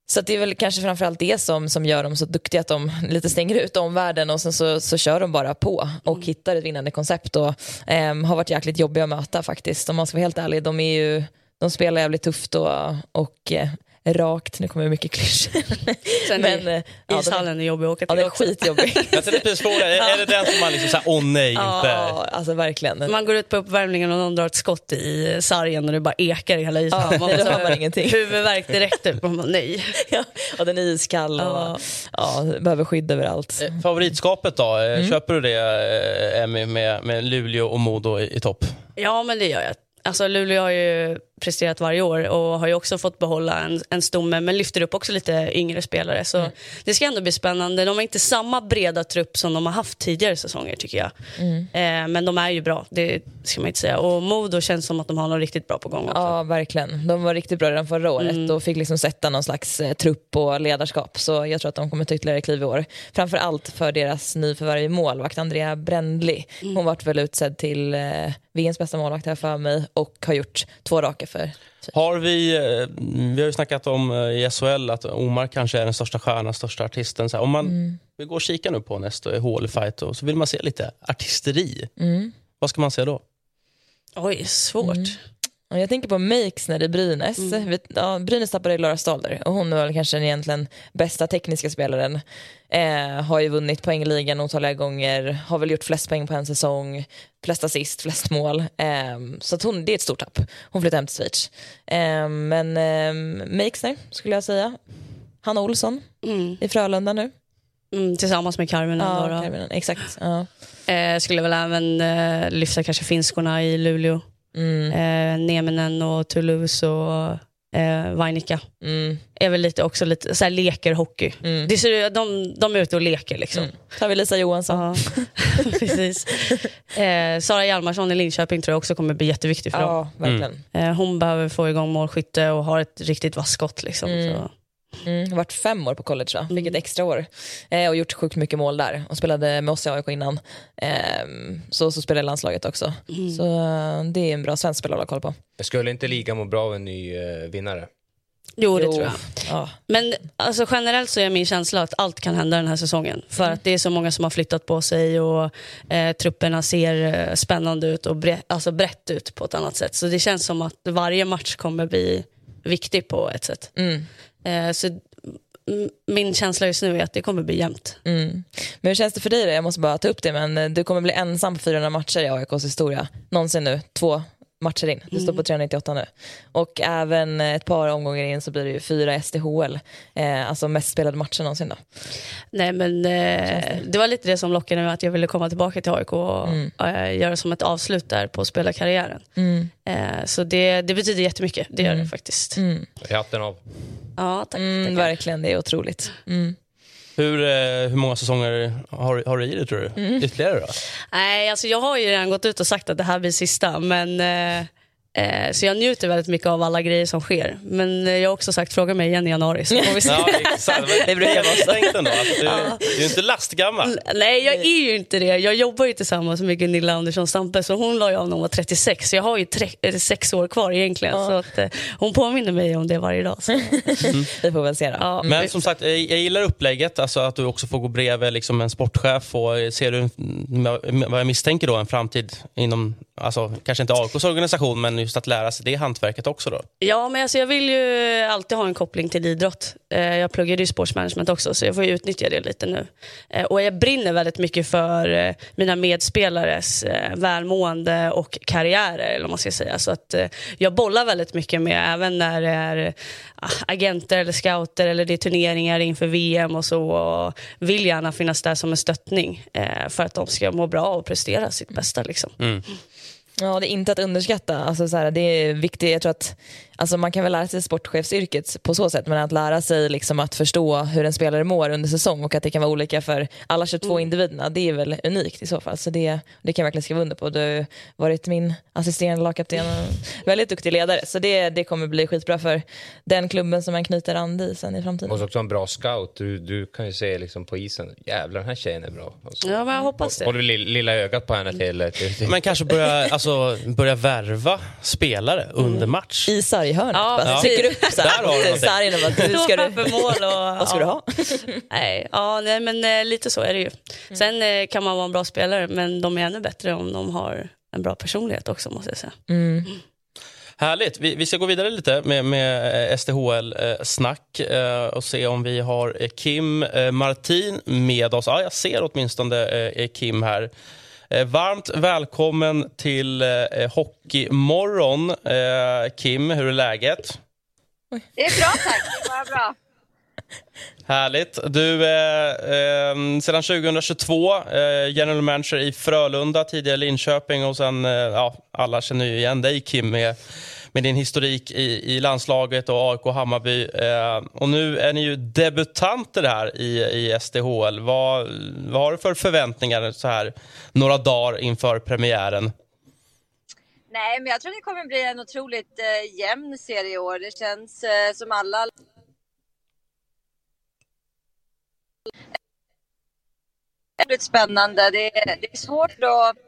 Så det är väl kanske framförallt det som, som gör dem så duktiga att de lite stänger ut omvärlden och sen så, så kör de bara på och hittar ett vinnande koncept och ehm, har varit jäkligt jobbiga att möta faktiskt. Om man ska vara helt ärlig, de, är ju, de spelar jävligt tufft och, och eh, rakt. Nu kommer det mycket klyschor. [laughs] Sen Men, är eh, ja, ishallen är jobbig att åka Ja, till det är också. skitjobbigt. [laughs] Jag tänkte precis fråga, är, är det den som man liksom säger, åh nej, inte? Ja, alltså verkligen. Man går ut på uppvärmningen och någon drar ett skott i sargen och det bara ekar i hela ytan. Ja, [laughs] man bara, ingenting. Huvudvärk direkt. Typ. Man bara, nej. Ja, och den är iskall och Ja. ja, behöver skydd överallt. Eh, Favoritskapet då? Eh, Mm. Köper du det, Emmy, med, med Luleå och Modo i, i topp? Ja, men det gör jag. Alltså Luleå har ju presterat varje år och har ju också fått behålla en, en stomme men lyfter upp också lite yngre spelare. Så Mm. det ska ändå bli spännande. De har inte samma breda trupp som de har haft tidigare säsonger tycker jag. Mm. Eh, men de är ju bra, det ska man inte säga. Och Modo känns som att de har något riktigt bra på gång också. Ja, verkligen. De var riktigt bra redan förra året Mm. och fick liksom sätta någon slags eh, trupp och ledarskap. Så jag tror att de kommer ta ytterligare kliv i år. Framför allt för deras nyförvärv målvakt, Andrea Brändli. Mm. Hon vart väl utsedd till eh, VMs bästa målvakt här för mig och har gjort två raka för Har vi, eh, vi har ju snackat om eh, i SHL att Omar kanske är den största stjärnan, största artisten. Så här, om man Mm. vi går och kikar nu på nästa HL-fight och så vill man se lite artisteri. Mm. Vad ska man se då? Oj, svårt. Och Jag tänker på Makesner i Brynäs. Mm. Ja, Brynäs tappade ju Laura Stalder och hon är väl kanske den egentligen bästa tekniska spelaren. Eh, har ju vunnit poängligan otaliga gånger, har väl gjort flest poäng på en säsong, flest assist, flest mål. Eh, så att hon, det är ett stort tapp. Hon flyttar hem till Schweiz. Eh, men eh, Makesner skulle jag säga. Hanna Olsson Mm. i Frölunda nu. Mm, tillsammans med Carmen. Ja. Karvinen, exakt. Ja. Eh, skulle väl även eh, lyfta kanske finskorna i Luleå. Mm, Eh, Nieminen och Toulouse och eh, Vainika. mm, Är väl lite också lite så här leker hockey. mm. Det ser, de, de är ute och leker liksom. Mm. Tar vi Lisa Johansson. [laughs] Precis. Eh, Sara Hjalmarsson i Linköping tror jag också kommer bli jätteviktig för dem. Ja, verkligen. Eh, hon behöver få igång målskytte och har ett riktigt vasst skott. Liksom, Mm. så. Mm, har varit fem år på college va? Fick Mm. ett extra år eh, och gjort sjukt mycket mål där och spelade med oss i AIK innan. Ehm, så, så spelade i landslaget också. Mm. Så eh, det är en bra svensk spelare att hålla koll på. Jag skulle inte ligan må bra av en ny eh, vinnare? Jo, det Jo. tror jag. Ja. Men alltså, generellt så är min känsla att allt kan hända den här säsongen. För Mm. att det är så många som har flyttat på sig och eh, trupperna ser eh, spännande ut och bre- alltså brett ut på ett annat sätt. Så det känns som att varje match kommer bli viktig på ett sätt. Mm, Eh, så min känsla just nu är att det kommer bli jämnt. mm. Men hur känns det för dig då? Jag måste bara ta upp det men eh, du kommer bli ensam på 400 matcher i AIKs historia. Någonsin nu, två matcher in. Du står Mm. på 398 nu. Och även ett par omgångar in så blir det ju fyra SDHL. Eh, alltså mest spelade matcher någonsin då. Nej, men, eh, det var lite det som lockade mig att jag ville komma tillbaka till AIK och Mm. eh, göra som ett avslut där på spelarkarriären. Mm, Eh, så det, det betyder jättemycket, det gör Mm. det faktiskt. mm, Hatten av. Ja, tack. mm, verkligen, det är otroligt. Mm. Hur, eh, hur många säsonger har, har du i dig tror du? Mm. Ytterligare då? Nej, alltså jag har ju redan gått ut och sagt att det här blir sista, men eh, eh, så jag njuter väldigt mycket av alla grejer som sker. Men eh, jag har också sagt, fråga mig igen i januari så får vi se. Ja, exakt. [laughs] Det brukar vara så. Tänk ändå, alltså, du, du är inte lastgammal. Nej, jag är ju inte det. Jag jobbar ju tillsammans med Gunilla Andersson Stampe, så hon la ju av när hon var 36. Så jag har ju tre, eller sex år kvar egentligen. Ja. Så att, eh, hon påminner mig om det varje dag. Så. [laughs] Vi får väl se då. Ja, Men som sagt, jag gillar upplägget, alltså att du också får gå bredvid liksom en sportchef. Och ser du, mm, vad jag misstänker då, en framtid inom, alltså, kanske inte AIKs organisation, men just att lära sig det hantverket också då? Ja, men alltså jag vill ju alltid ha en koppling till idrott. Eh, Jag pluggade ju sportsmanagement också, så jag får utnyttja det lite nu. Eh, Och jag brinner väldigt mycket för eh, mina medspelares välmående och karriärer, eller vad man ska säga. Så att jag bollar väldigt mycket med, även när det är ah, agenter eller scouter eller det är turneringar inför VM och så. Och vill gärna finnas där som en stöttning för att de ska må bra och prestera sitt bästa. Liksom. Mm. Ja, det är inte att underskatta. Alltså, så här, det är viktigt. Jag tror att alltså, man kan väl lära sig sportchefsyrket på så sätt, men att lära sig liksom, att förstå hur en spelare mår under säsong och att det kan vara olika för alla 22 individerna, det är väl unikt i så fall. Så det, det kan jag verkligen skriva under på. Du har varit min assisterande lagkapten och [laughs] väldigt duktig ledare. Så det, det kommer bli skitbra för den klubben som man knyter an i sen i framtiden. måste också en bra scout. Du, du kan ju se liksom på isen, jävlar den här tjejen är bra. Och så Ja, men jag hoppas det. Håller lilla ögat på henne till... till, till. Men kanske börja, alltså, börja värva spelare under match. I sarghörnet. Ja, bara ja. trycker upp så Där har du här, sargen och bara, du ska du, och, [laughs] vad ska du ha? Nej, ja, nej men eh, lite så är det ju. Sen eh, kan man vara en bra spelare, men de är ännu bättre om de har en bra personlighet också måste jag säga. Mm. Härligt. Vi, vi ska gå vidare lite med, med SDHL-snack eh, och se om vi har eh, Kim eh, Martin med oss. Ja, jag ser åtminstone eh, Kim här. Eh, varmt välkommen till eh, Hockeymorgon. Eh, Kim, hur är läget? Det är bra tack, det är bra. Härligt. Du, eh, eh, sedan 2022 eh, general manager i Frölunda, tidigare Linköping och sen, eh, ja, alla känner ju igen dig Kim med, med din historik i, i landslaget och AIK och Hammarby. Eh, och nu är ni ju debutanter här i, i SDHL. Vad, vad har du för förväntningar så här några dagar inför premiären? Nej, men jag tror det kommer bli en otroligt eh, jämn serie i år. Det känns eh, som alla väldigt spännande. Det är, det är svårt att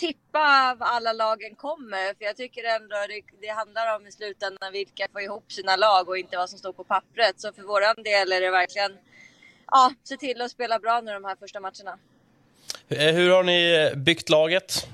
tippa var alla lagen kommer. För jag tycker ändå det, det handlar om i slutändan vilka får ihop sina lag och inte vad som står på pappret. Så för våran del är det verkligen ja, se till att spela bra nu de här första matcherna. Eh, hur har ni byggt laget?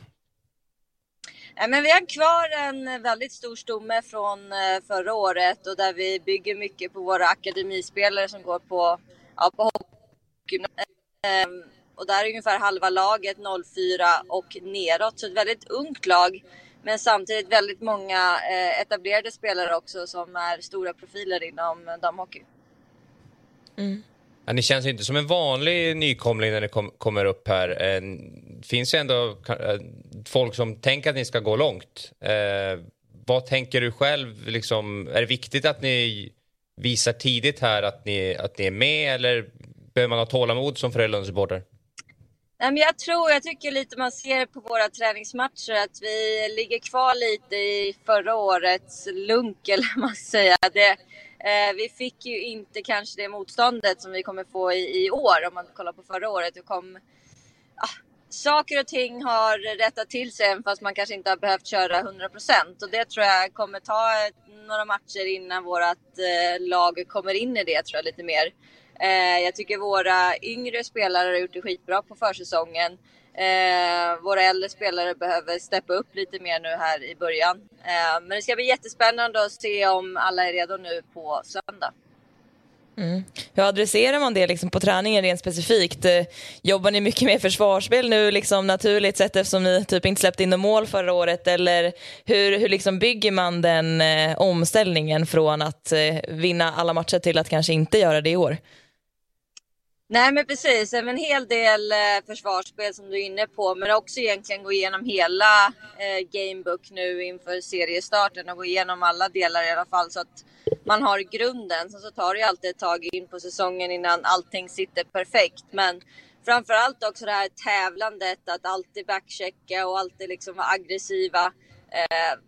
men vi har kvar en väldigt stor stomme från eh, förra året och där vi bygger mycket på våra akademispelare som går på, ja, på hockeygymnasiet. Och där är ungefär halva laget 04 och neråt, så ett väldigt ungt lag. Men samtidigt väldigt många eh, etablerade spelare också som är stora profiler inom damhockey. Mm. Ja, ni känns inte som en vanlig nykomling när ni kom, kommer upp här. Det finns ju ändå eh, folk som tänker att ni ska gå långt. Eh, vad tänker du själv? Liksom, är det viktigt att ni visar tidigt här att ni, att ni är med eller behöver man ha tålamod som Frölunda-supporter? Nej, men jag tror, jag tycker lite man ser på våra träningsmatcher att vi ligger kvar lite i förra årets lunk, [laughs] eller man ska säga. Det, eh, vi fick ju inte kanske det motståndet som vi kommer få i, i år om man kollar på förra året. Det kom, ah, saker och ting har rättat till sig fast man kanske inte har behövt köra 100% och det tror jag kommer ta några matcher innan vårt eh, lag kommer in i det tror jag lite mer. Eh, jag tycker våra yngre spelare har gjort det skitbra på försäsongen. Eh, våra äldre spelare behöver steppa upp lite mer nu här i början. Eh, men det ska bli jättespännande att se om alla är redo nu på söndag. Mm. Hur adresserar man det liksom på träningen rent specifikt? Eh, jobbar ni mycket med försvarsspel nu liksom naturligt sett eftersom ni typ inte släppte in något mål förra året? Eller hur, hur liksom bygger man den eh, omställningen från att eh, vinna alla matcher till att kanske inte göra det i år? Nej men precis, en hel del eh, försvarsspel som du är inne på men också egentligen gå igenom hela eh, gamebook nu inför seriestarten och gå igenom alla delar i alla fall så att man har grunden. Sen så tar det ju alltid ett tag in på säsongen innan allting sitter perfekt. Men framförallt också det här tävlandet, att alltid backchecka och alltid liksom vara aggressiva. Eh,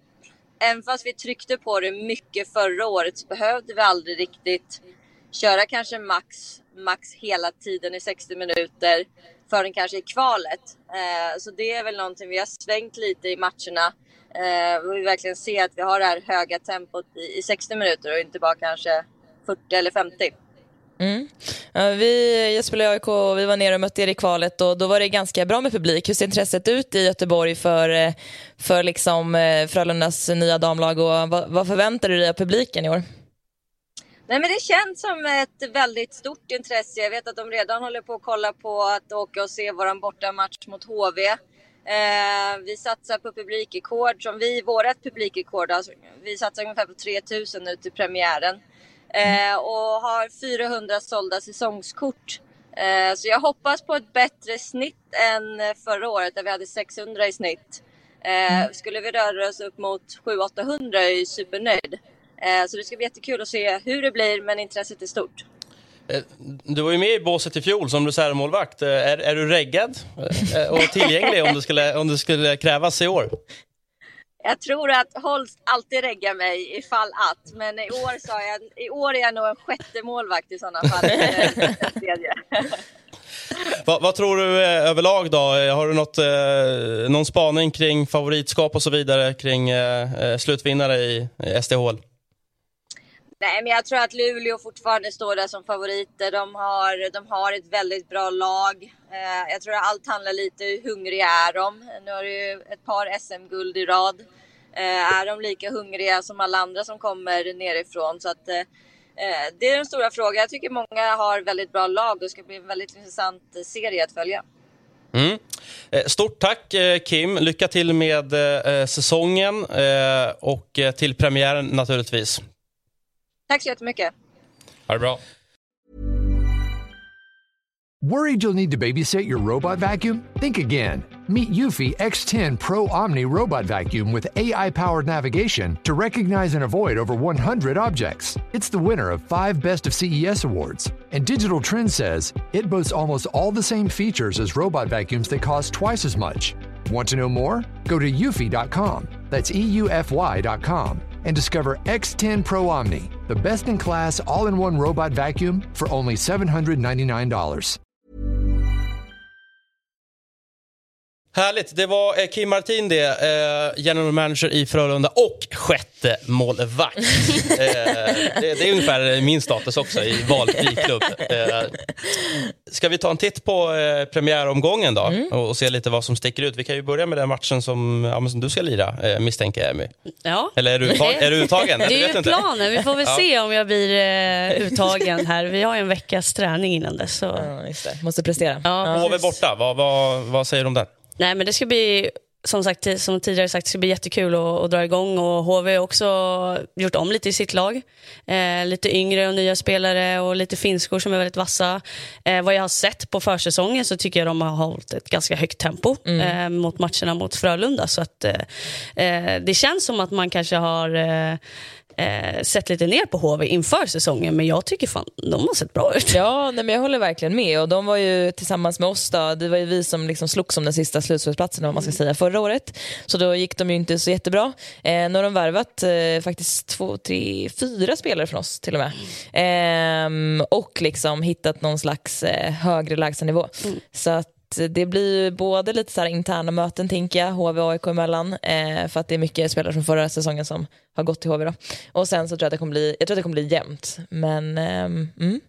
även fast vi tryckte på det mycket förra året så behövde vi aldrig riktigt köra kanske max max hela tiden i 60 minuter förrän kanske i kvalet. Eh, så det är väl någonting vi har svängt lite i matcherna. Eh, vi verkligen ser att vi har det här höga tempot i, i 60 minuter och inte bara kanske 40 eller 50. Mm. Vi, jag spelade i AIK och vi var nere och mötte er i kvalet och då var det ganska bra med publik. Hur ser intresset ut i Göteborg för, eh, för liksom eh, Frölundas nya damlag och vad, vad förväntar du dig av publiken i år? Nej men det känns som ett väldigt stort intresse. Jag vet att de redan håller på att kolla på att åka och se våran bortamatch mot HV. Eh, vi satsar på publikrekord, som vi, vårat publikrekord, alltså, vi satsar ungefär på 3000 nu till premiären. Eh, och har 400 sålda säsongskort. Eh, så jag hoppas på ett bättre snitt än förra året där vi hade 600 i snitt. Eh, skulle vi röra oss upp mot 700-800 är jag supernöjd. Eh, så det ska bli jättekul att se hur det blir, men intresset är stort. Eh, du var ju med i båset i fjol som reservmålvakt. Eh, är, är du reggad och tillgänglig om det, skulle, om det skulle krävas i år? Jag tror att Holst alltid reggar mig ifall att, men i år, sa jag, i år är jag nog en sjätte målvakt i sådana fall. [laughs] vad, vad, tror du överlag då? Har du något, någon spaning kring favoritskap och så vidare kring slutvinnare i SDHL? Nej, men jag tror att Luleå fortfarande står där som favoriter. De har, de har ett väldigt bra lag. Eh, jag tror att allt handlar lite om hur hungriga är de. Nu har det ju ett par SM-guld i rad. Eh, är de lika hungriga som alla andra som kommer nerifrån? Så att, eh, eh det är den stora frågan. Jag tycker många har väldigt bra lag och det ska bli en väldigt intressant serie att följa. Mm. Eh, stort tack eh, Kim. Lycka till med säsongen och till premiären naturligtvis. Tack så jättemycket. Ha det bra. Worried you'll need to babysit your robot vacuum? Think again. Meet Eufy X10 Pro Omni Robot Vacuum with AI powered navigation to recognize and avoid over 100 objects. It's the winner of five Best of CES awards. And Digital Trends says it boasts almost all the same features as robot vacuums that cost twice as much. Want to know more? Go to eufy.com. That's E EUFY.com and discover X10 Pro Omni, the best in class all in one robot vacuum for only $799. Härligt. Det var eh, Kim Martin det, eh, general manager i Frölunda och sjätte målvakt. [laughs] eh, det, det är ungefär min status också i valfri klubb. Eh, ska vi ta en titt på eh, premiäromgången då och, och se lite vad som sticker ut? Vi kan ju börja med den matchen som, ja, men som du ska lira, eh, misstänker jag, Emmy. Ja. Eller är du, uttag, är du uttagen? [laughs] Det är vet ju inte. planen. Vi får väl Ja. se om jag blir eh, uttagen här. Vi har ju en veckas träning innan dess. Så. Ja, just det. Måste prestera. Ja, HV borta, vad, vad, vad säger du om den? Nej, men det ska bli, som, sagt, som tidigare sagt, det ska bli jättekul att, att dra igång. Och HV har också gjort om lite i sitt lag. Eh, lite yngre och nya spelare och lite finskor som är väldigt vassa. Eh, vad jag har sett på försäsongen så tycker jag de har hållit ett ganska högt tempo eh, mot matcherna mot Frölunda. Så att, eh, eh, det känns som att man kanske har eh, eh, sett lite ner på HV inför säsongen, men jag tycker fan de har sett bra ut. Ja, nej, men jag håller verkligen med. Och de var ju tillsammans med oss, då, det var ju vi som liksom slogs om den sista slutspelsplatsen om man ska säga, förra året. Så då gick de ju inte så jättebra. Eh, nu har de värvat eh, faktiskt två, tre, fyra spelare från oss till och med. Ehm, och liksom hittat någon slags eh, högre lägstanivå. Så att det blir ju både lite så här interna möten, tänker jag, HV och AIK emellan, eh, för att det är mycket spelare från förra säsongen som har gått till HV. Då. Och sen så tror jag att det kommer bli, jag tror att det kommer bli jämnt. Men ehm, mm.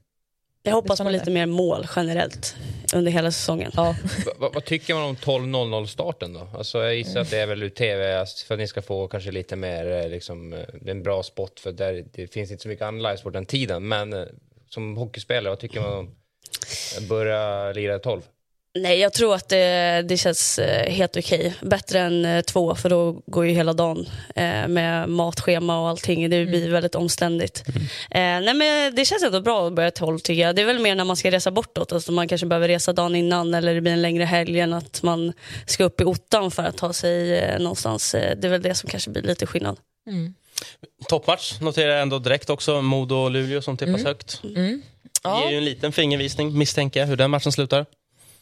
Jag hoppas på lite mer mål generellt under hela säsongen. Ja. Va- va- vad tycker man om 12.00 starten då? Alltså jag gissar att det är väl ur tv för att ni ska få kanske lite mer eh, liksom, eh, en bra spot för där, det finns inte så mycket annan livesport den tiden. Men eh, som hockeyspelare, vad tycker man om att börja lira 12? Nej, jag tror att det, det känns eh, helt okej. Bättre än eh, två, för då går ju hela dagen eh, med matschema och allting. Det blir väldigt omständigt. Eh, nej, men det känns ändå bra att börja tolv tycker jag. Det är väl mer när man ska resa bortåt. Alltså man kanske behöver resa dagen innan eller det blir en längre helg än att man ska upp i ottan för att ta sig någonstans. Det är väl det som kanske blir lite skillnad. Toppmatch noterar jag ändå direkt också. Modo och Luleå som tippas högt. Mm. Ja. Ger ju en liten fingervisning, misstänker jag, hur den matchen slutar.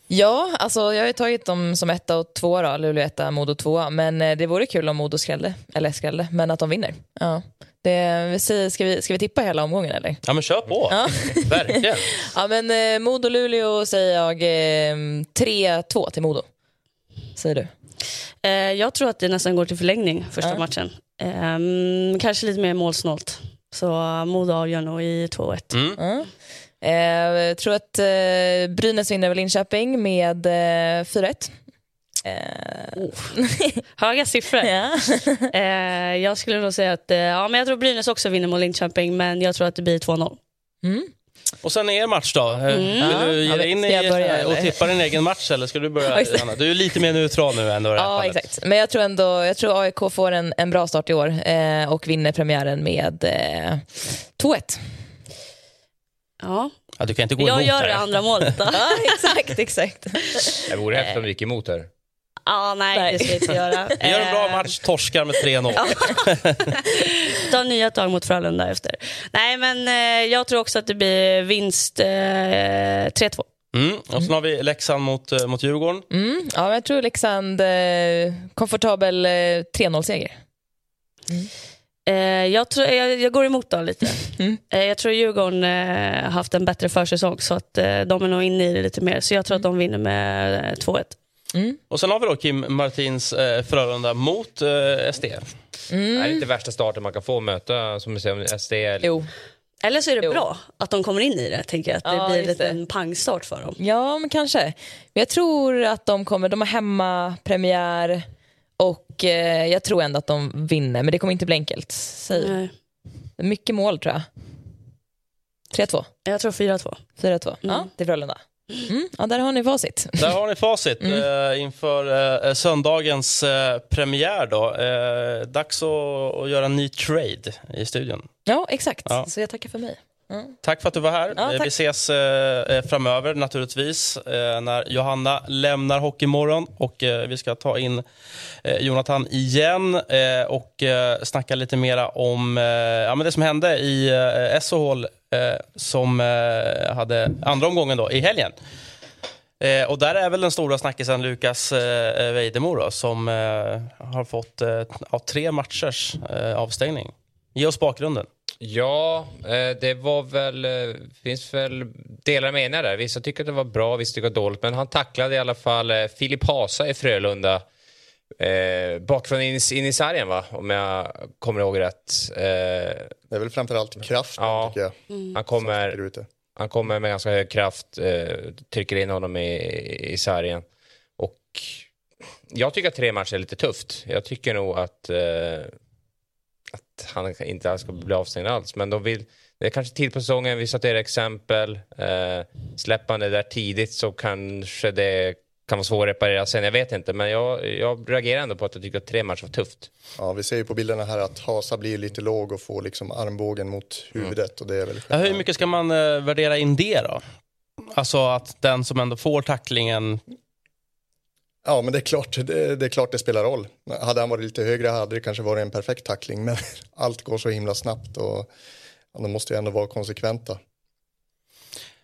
Ja, alltså jag har ju tagit dem som etta och tvåa då, Luleå etta, Modo tvåa. Men eh, det vore kul om Modo skrällde, eller skrällde, men att de vinner. Ja. Det, ska, vi, ska vi tippa hela omgången eller? Ja, men kör på. Ja. [laughs] Verkligen. [laughs] Ja men eh, Modo-Luleå säger jag eh, 3-2 till Modo. Säger du? Eh, jag tror att det nästan går till förlängning första Ja. matchen. Eh, kanske lite mer målsnålt. Så Modo avgör nog i 2-1. Mm. Ja. Eh, jag tror att eh, Brynäs vinner över Linköping med eh, 4-1. Eh, [laughs] Höga siffror. ja. [laughs] Eh, jag skulle nog säga att eh, ja, men jag tror Brynäs också vinner mot Linköping, men jag tror att det blir 2-0. Mm. Och sen är match då. Eh, Vill Ja. du ge dig in i börja, och tippa din egen match eller ska du börja? [laughs] Anna? Du är lite mer neutral nu ändå Ja, exakt. Men jag tror ändå, jag tror AIK får en, en bra start i år eh, och vinner premiären med eh, 2-1. Ja. Ja, du kan inte gå Jag emot gör här. det andra målet. Då. [laughs] Ja, exakt, exakt. Det vore häftigt om du gick emot här. Ja, nej, Nej. det ska jag inte göra. [laughs] Vi gör en bra Eh, match, torskar med 3-0. [laughs] Ta nya tag mot Frölunda efter. Nej, men eh, jag tror också att det blir vinst eh, 3-2. Mm. Och sen har vi Leksand mot, eh, mot Djurgården. Mm, ja, men jag tror Leksand, eh, komfortabel eh, 3-0-seger. Eh, jag, tror, jag, jag går emot då lite. Mm. Eh, jag tror Djurgården eh, har haft en bättre försäsong så att eh, de är nog inne i det lite mer. Så jag tror att de vinner med eh, 2-1. Och sen har vi då Kim Martins eh, Frölunda mot eh, SD. Det är inte värsta starten man kan få möta som du säger, SD. Jo. Eller så är det Jo. bra att de kommer in i det. Tänker jag. Att det Ja, blir lite det. en pangstart för dem. Ja, men kanske. Men jag tror att de kommer, de har hemmapremiär och eh, jag tror ändå att de vinner, men det kommer inte bli enkelt. Säg. Nej. Mycket mål tror jag. 3-2, Jag tror 4-2. 4-2. Ja, till Frölunda. Mm. Ja, där har ni facit. Där har ni facit eh, inför eh, söndagens eh, premiär. Då. Eh, dags att, att göra en ny trade i studion. Ja, exakt. Ja. Så jag tackar för mig. Tack för att du var här. Ja, Eh. Vi ses eh, framöver naturligtvis eh, när Johanna lämnar Hockeymorgon och eh, vi ska ta in eh, Jonathan igen eh, och eh, snacka lite mera om eh, ja, men det som hände i eh, SHL eh, som eh, hade andra omgången då, i helgen. Eh, och där är väl den stora snackisen Lukas eh, Vejdemo då, som eh, har fått eh, tre matchers eh, avstängning. Ge oss bakgrunden. Ja, eh, det var väl, eh, finns väl delar meningar där. Vissa tycker att det var bra, vissa tycker att det var dåligt. Men han tacklade i alla fall eh, Filip Hasa i Frölunda. Eh, bakifrån in, in i sargen va, om jag kommer ihåg rätt. Eh, Det är väl framförallt kraften Ja. tycker jag. han, som kommer, han kommer med ganska hög kraft, eh, trycker in honom i, i sargen. Och jag tycker att tre matcher är lite tufft. Jag tycker nog att, eh, att han inte alls ska bli avstängd alls. Men de vill, det är kanske tid på säsongen, vi satte era exempel. Eh, släpper han det där tidigt så kanske det kan vara svårt att reparera sen, jag vet inte. Men jag, jag reagerar ändå på att jag tycker att tre matcher var tufft. Ja, vi ser ju på bilderna här att Hasa blir lite låg och får liksom armbågen mot huvudet och det är väl Ja, hur mycket ska man eh, värdera in det då? Alltså att den som ändå får tacklingen... Ja, men det är, klart, det, det är klart det spelar roll. Hade han varit lite högre hade det kanske varit en perfekt tackling, men [laughs] allt går så himla snabbt och ja, de måste ju ändå vara konsekventa.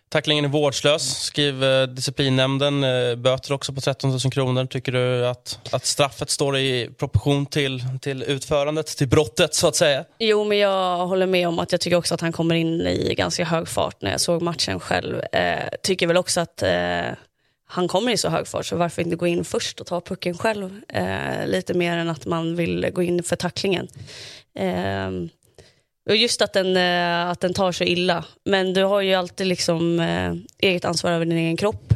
Tacklingen är vårdslös, skriver eh, disciplinnämnden. Eh, Böter också på 13 000 kronor. Tycker du att, att straffet står i proportion till, till utförandet, till brottet så att säga? Jo, men jag håller med om att jag tycker också att han kommer in i ganska hög fart när jag såg matchen själv. Eh, tycker väl också att eh, han kommer i så hög fart, så varför inte gå in först och ta pucken själv? Eh, lite mer än att man vill gå in för tacklingen. Eh, och just att den, eh, att den tar så illa. Men du har ju alltid liksom eh, eget ansvar över din egen kropp.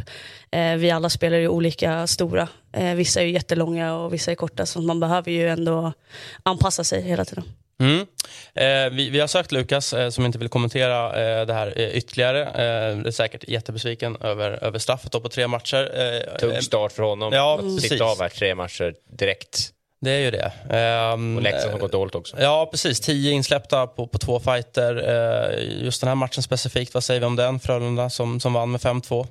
Eh, vi alla spelar ju olika stora. Eh, vissa är ju jättelånga och vissa är korta, så man behöver ju ändå anpassa sig hela tiden. Mm. Eh, vi, vi har sökt Lukas eh, som inte vill kommentera eh, det här eh, ytterligare. Eh, är säkert jättebesviken över, över straffet på tre matcher. Eh, Tung start för honom. Ja, Att precis. Sitta av här tre matcher direkt. Det är ju det. Ehm, Och Leksand har gått dåligt också. Ja, precis. Tio insläppta på, på två fighter. Eh, just den här matchen specifikt, vad säger vi om den? Frölunda som, som vann med 5-2.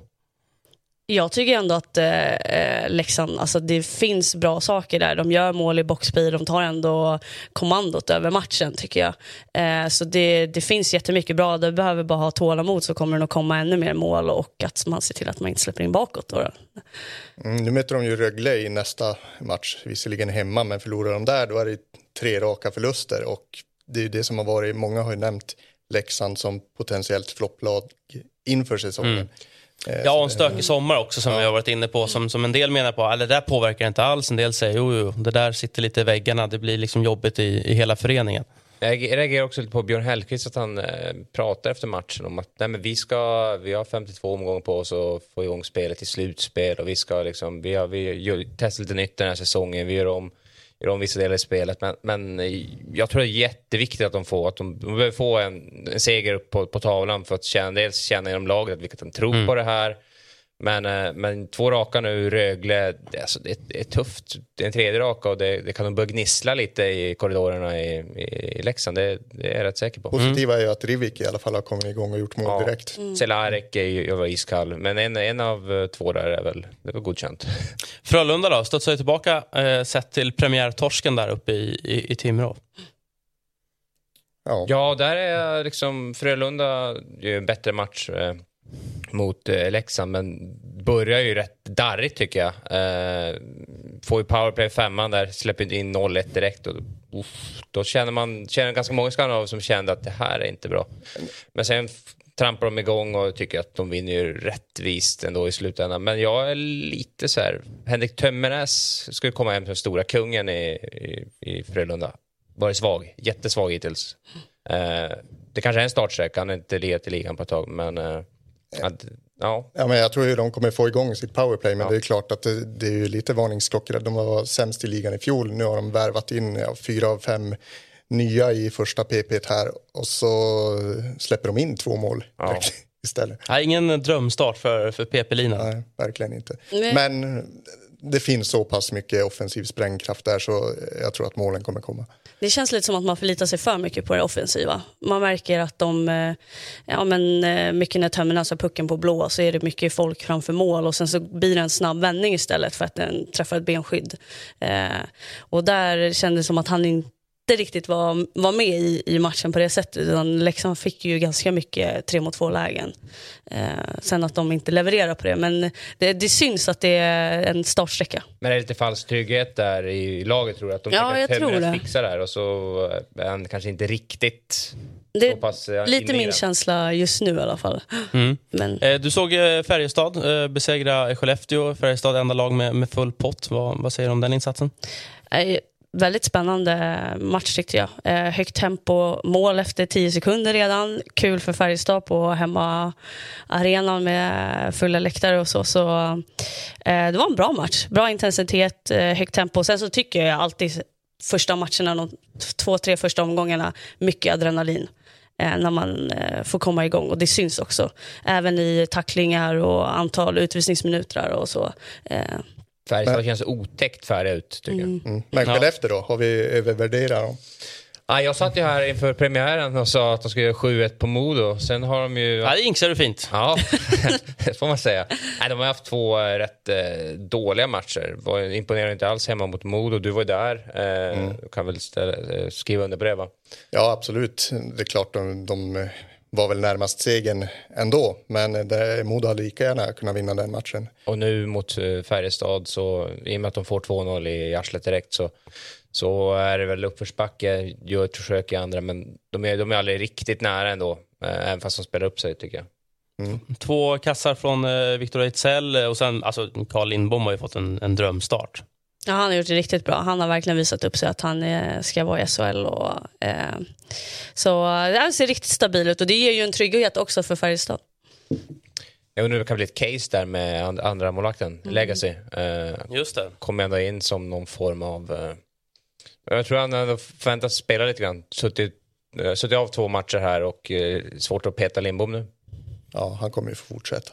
Jag tycker ändå att eh, eh, Leksand, alltså det finns bra saker där. De gör mål i boxspeed, de tar ändå kommandot över matchen tycker jag. Eh, så det, det finns jättemycket bra, det behöver bara ha tålamod så kommer det nog komma ännu mer mål och att man ser till att man inte släpper in bakåt. Då. då. Mm, nu möter de ju Rögle i nästa match, visserligen hemma, men förlorar de där då är det tre raka förluster och det är det som har varit, många har ju nämnt Leksand som potentiellt flopplag inför säsongen. Mm. Eh, Ja, och en stökig sommar också som vi har varit inne på. Som, som en del menar på, det där påverkar inte alls. En del säger, jo, jo, det där sitter lite i väggarna. Det blir liksom jobbigt i, i hela föreningen. Jag reagerar också lite på Björn Hellkvist att han eh, pratar efter matchen om att nej, men vi, ska, vi har 52 omgångar på oss att få igång spelet i slutspel och vi ska liksom, vi har, vi gör, testar lite nytt den här säsongen, vi gör om, gör om vissa delar i spelet men, men jag tror det är jätteviktigt att de får, att de, de behöver få en, en seger upp på, på tavlan för att känna, dels känna inom laget vilket de tror Mm. på det här men, eh, men två raka nu, Rögle, det, alltså, det, det är tufft. Det är en tredje raka och det, det kan nog börja gnissla lite i korridorerna i, i, i Leksand. Det, det är jag rätt säker på. Positiva är ju att Rivik i alla fall har kommit igång och gjort mål Ja. direkt. Celarek är ju, var iskall, men en, en av eh, två där är väl, det var godkänt. [laughs] Frölunda då, studsar ju tillbaka eh, sett till premiärtorsken där uppe i, i, i Timrå. Ja. Ja, där är liksom Frölunda gör ju en bättre match eh, mot eh, Leksand, men börjar ju rätt darrigt tycker jag. Eh, får ju powerplay femman där, släpper in 0-1 direkt. Och, uff, då känner man, känner ganska många skandinaver som kände att det här är inte bra. Men sen trampar de igång och tycker att de vinner ju rättvist ändå i slutändan. Men jag är lite så här, Henrik Tömmernes skulle komma hem som stora kungen i, i, i Frölunda. Varit svag, jättesvag hittills. Eh, det kanske är en startsträcka, han har inte legat i ligan på ett tag, men eh, att, ja. Ja, men jag tror ju de kommer få igång sitt powerplay, men Ja. det är klart att det, det är ju lite varningsklockor. De var sämst i ligan i fjol, nu har de värvat in ja, fyra av fem nya i första PP här och så släpper de in två mål Ja. [laughs] istället. Nej, ingen drömstart för, för PP-linan. Nej, verkligen inte. Nej. Men det finns så pass mycket offensiv sprängkraft där så jag tror att målen kommer komma. Det känns lite som att man förlitar sig för mycket på det offensiva. Man märker att de, eh, ja men eh, mycket när tömmen alltså pucken på blå så är det mycket folk framför mål och sen så blir det en snabb vändning istället för att den träffar ett benskydd. Eh, och där kändes det som att han inte riktigt var, var med i, i matchen på det sättet. Utan Leksand fick ju ganska mycket tre mot två lägen. Eh, sen att de inte levererar på det. Men det, det syns att det är en startsträcka. Men är det lite falsk trygghet där i laget tror du? Att de Ja, jag tror det. fixar det här och så är han kanske inte riktigt Det så pass eh, är lite min känsla just nu i alla fall. Mm. Men Eh, Du såg eh, Färjestad eh, besegra Skellefteå. Färjestad enda lag med, med full pott. Vad, vad säger du om den insatsen? Väldigt spännande match tyckte jag. Eh, högt tempo, mål efter 10 sekunder redan. Kul för Färjestad på hemmaarenan med fulla läktare och så. så eh, det var en bra match. Bra intensitet, eh, högt tempo. Sen så tycker jag alltid första matcherna, de två, tre första omgångarna, mycket adrenalin. Eh, när man eh, får komma igång och det syns också. Även i tacklingar och antal utvisningsminuter och så. Eh, Färjestad känns otäckt färdiga ut tycker jag. Mm. Men Skellefteå då, har vi övervärderat dem? Ja, jag satt ju här inför premiären och sa att de skulle göra 7-1 på Modo. Sen har de ju... Ja, det jinxar du fint. Ja, [laughs] [laughs] det får man säga. Nej, de har haft två eh, rätt eh, dåliga matcher. Var imponerade inte alls hemma mot Modo. Du var ju där. Eh, Du kan väl ställa, eh, skriva under på det, va? Ja, absolut. Det är klart de, de var väl närmast segern ändå, men det, Modo hade lika gärna kunnat vinna den matchen. Och nu mot eh, Färjestad, så, i och med att de får 2-0 i arslet direkt, så, så är det väl uppförsbacke. Gör ett försök i andra, men de är, de är aldrig riktigt nära ändå. eh, Även fast de spelar upp sig, tycker jag. Två kassar från eh, Victor Ejdsell och sen, alltså Carl Lindbom har ju fått en, en drömstart. Ja, han har gjort det riktigt bra. Han har verkligen visat upp sig att han eh, ska vara i SHL. Och, eh, så det ser riktigt stabil ut och det ger ju en trygghet också för Färjestad. Jag undrar om det kan bli ett case där med and- andra målvakten, Legacy. Eh, Just det. kommer ändå in som någon form av... Eh, jag tror han ändå förväntas spela lite grann. Suttit, eh, suttit av två matcher här och eh, svårt att peta Lindbom nu. Ja, han kommer ju få fortsätta.